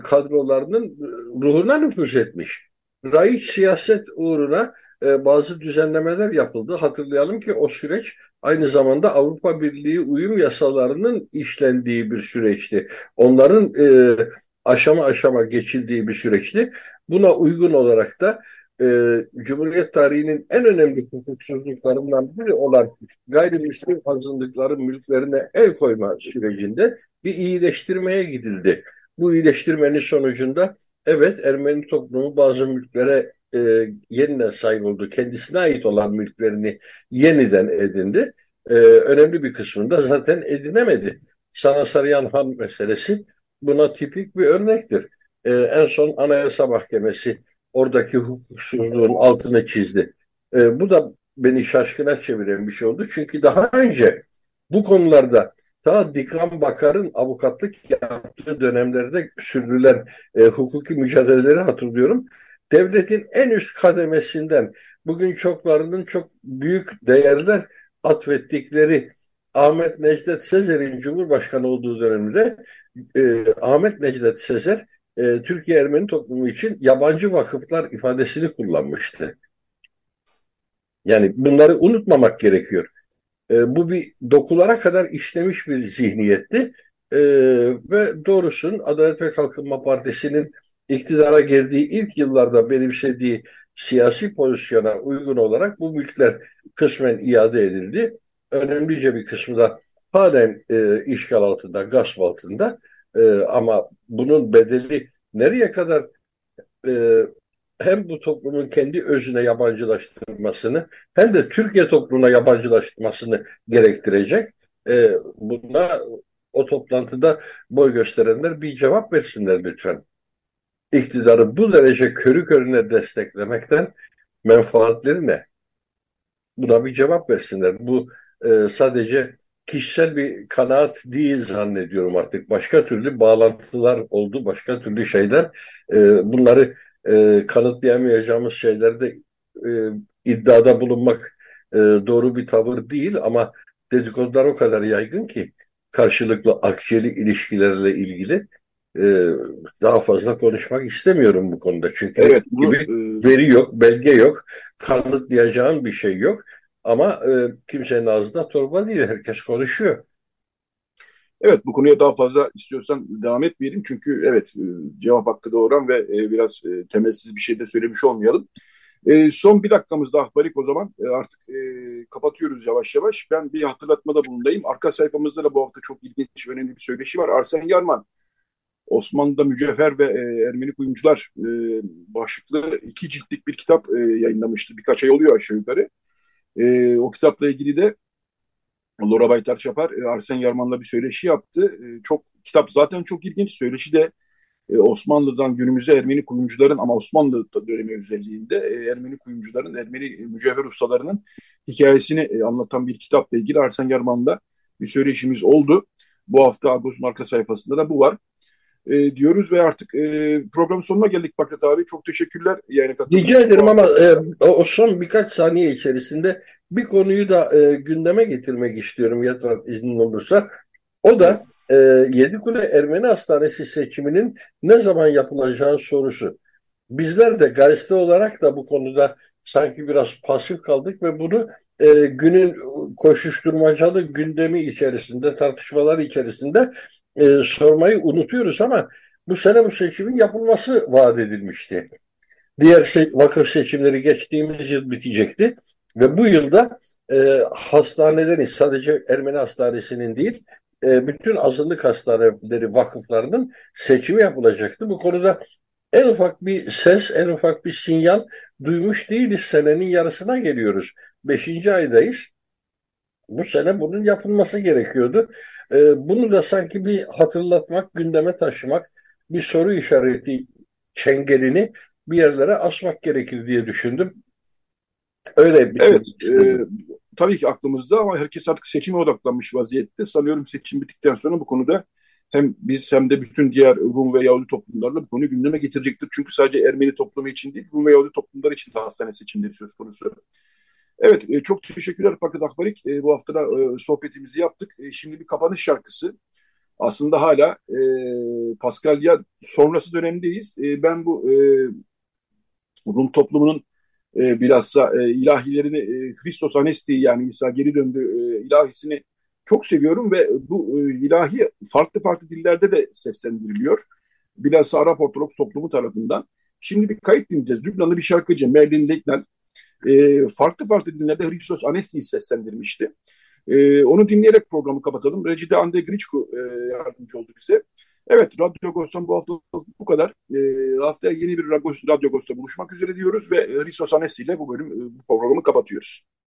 kadrolarının ruhuna nüfuz etmiş. Raiç siyaset uğruna e, bazı düzenlemeler yapıldı. Hatırlayalım ki o süreç aynı zamanda Avrupa Birliği uyum yasalarının işlendiği bir süreçti. Onların e, aşama aşama geçildiği bir süreçti. Buna uygun olarak da e, Cumhuriyet tarihinin en önemli hukuksuzluklarından biri olan gayrimüslim azınlıkların mülklerine el koyma sürecinde bir iyileştirmeye gidildi. Bu iyileştirmenin sonucunda evet Ermeni toplumu bazı mülklere e, yeniden sahip oldu. Kendisine ait olan mülklerini yeniden edindi. E, önemli bir kısmında zaten edinemedi. Sana Sarıyan Han meselesi buna tipik bir örnektir. E, en son Anayasa Mahkemesi oradaki hukuksuzluğun altını çizdi. E, bu da beni şaşkına çeviren bir şey oldu. Çünkü daha önce bu konularda ta Dikran Bakar'ın avukatlık yaptığı dönemlerde sürdürülen e, hukuki mücadeleleri hatırlıyorum. Devletin en üst kademesinden bugün çoklarının çok büyük değerler atfettikleri Ahmet Necdet Sezer'in Cumhurbaşkanı olduğu dönemde e, Ahmet Necdet Sezer e, Türkiye Ermeni toplumu için yabancı vakıflar ifadesini kullanmıştı. Yani bunları unutmamak gerekiyor. E, bu bir dokulara kadar işlemiş bir zihniyetti. E, ve doğrusun Adalet ve Kalkınma Partisi'nin iktidara geldiği ilk yıllarda benimsediği siyasi pozisyona uygun olarak bu mülkler kısmen iade edildi. Önemlice bir kısmı da halen e, işgal altında, gasp altında. E, ama bunun bedeli nereye kadar e, hem bu toplumun kendi özüne yabancılaştırmasını hem de Türkiye toplumuna yabancılaştırmasını gerektirecek. E, buna o toplantıda boy gösterenler bir cevap versinler lütfen. İktidarı bu derece körü körüne desteklemekten menfaatleri ne? Buna bir cevap versinler. Bu e, sadece kişisel bir kanaat değil zannediyorum artık. Başka türlü bağlantılar oldu, başka türlü şeyler. E, bunları e, kanıtlayamayacağımız şeylerde e, iddiada bulunmak e, doğru bir tavır değil ama dedikodular o kadar yaygın ki karşılıklı akçeli ilişkilerle ilgili e, daha fazla konuşmak istemiyorum bu konuda. Çünkü evet, bu, gibi e... veri yok, belge yok, kanıtlayacağım bir şey yok. Ama e, kimsenin ağzında torba değil. Herkes konuşuyor. Evet bu konuya daha fazla istiyorsan devam etmeyelim. Çünkü evet e, cevap hakkı doğuran ve e, biraz e, temelsiz bir şey de söylemiş olmayalım. E, son bir dakikamız daha Barik o zaman. E, artık e, kapatıyoruz yavaş yavaş. Ben bir hatırlatmada bulunayım. Arka sayfamızda da bu hafta çok ilginç ve önemli bir söyleşi var. Arsen Yarman, Osmanlı'da mücevher ve e, Ermeni kuyumcular e, başlıklı iki ciltlik bir kitap e, yayınlamıştı. Birkaç ay oluyor aşağı yukarı. E, o kitapla ilgili de Laura Baytar Çapar e, Arsen Yarman'la bir söyleşi yaptı. E, çok kitap zaten çok ilginç. Söyleşi de e, Osmanlı'dan günümüze Ermeni kuyumcuların ama Osmanlı dönemi özelliğinde e, Ermeni kuyumcuların, Ermeni mücevher ustalarının hikayesini e, anlatan bir kitapla ilgili Arsen Yarman'la bir söyleşimiz oldu. Bu hafta Agos'un arka sayfasında da bu var e, diyoruz ve artık e, programın sonuna geldik Pakrat abi. Çok teşekkürler yayına katıldığınız Rica ederim ama e, o son birkaç saniye içerisinde bir konuyu da e, gündeme getirmek istiyorum yatırım iznin olursa. O da e, Yedikule Ermeni Hastanesi seçiminin ne zaman yapılacağı sorusu. Bizler de gazete olarak da bu konuda sanki biraz pasif kaldık ve bunu e, günün koşuşturmacalı gündemi içerisinde, tartışmalar içerisinde e, sormayı unutuyoruz ama bu sene bu seçimin yapılması vaat edilmişti. Diğer se vakıf seçimleri geçtiğimiz yıl bitecekti ve bu yılda e, hastanelerin sadece Ermeni hastanesinin değil e, bütün azınlık hastaneleri vakıflarının seçimi yapılacaktı. Bu konuda en ufak bir ses, en ufak bir sinyal duymuş değiliz. Senenin yarısına geliyoruz. Beşinci aydayız. Bu sene bunun yapılması gerekiyordu. E, bunu da sanki bir hatırlatmak, gündeme taşımak, bir soru işareti çengelini bir yerlere asmak gerekir diye düşündüm. Öyle bir Evet, e, tabii ki aklımızda ama herkes artık seçime odaklanmış vaziyette. Sanıyorum seçim bittikten sonra bu konuda hem biz hem de bütün diğer Rum ve Yahudi toplumlarla bu konuyu gündeme getirecektir. Çünkü sadece Ermeni toplumu için değil, Rum ve Yahudi toplumlar için de hastane seçimleri söz konusu. Evet, e, çok teşekkürler Fakat Akbarik. E, bu hafta da e, sohbetimizi yaptık. Şimdi bir kapanış şarkısı. Aslında hala e, Paskalya sonrası dönemdeyiz. Ben bu Rum toplumunun e, bilhassa ilahilerini e, Anesti yani İsa geri döndü ilahisini çok seviyorum ve bu ilahi farklı farklı dillerde de seslendiriliyor. Bilhassa Arap Ortodoks toplumu tarafından. Şimdi bir kayıt dinleyeceğiz. Lübnanlı bir şarkıcı Merlin Legnal e, farklı farklı dillerde Christos Anesti'yi seslendirmişti. E, onu dinleyerek programı kapatalım. Recide Ande Griçko e, yardımcı oldu bize. Evet, Radyo Agos'tan bu hafta bu kadar. E, haftaya yeni bir Radyo Agos'ta buluşmak üzere diyoruz ve Risos Anesi ile bu bölüm, bu programı kapatıyoruz.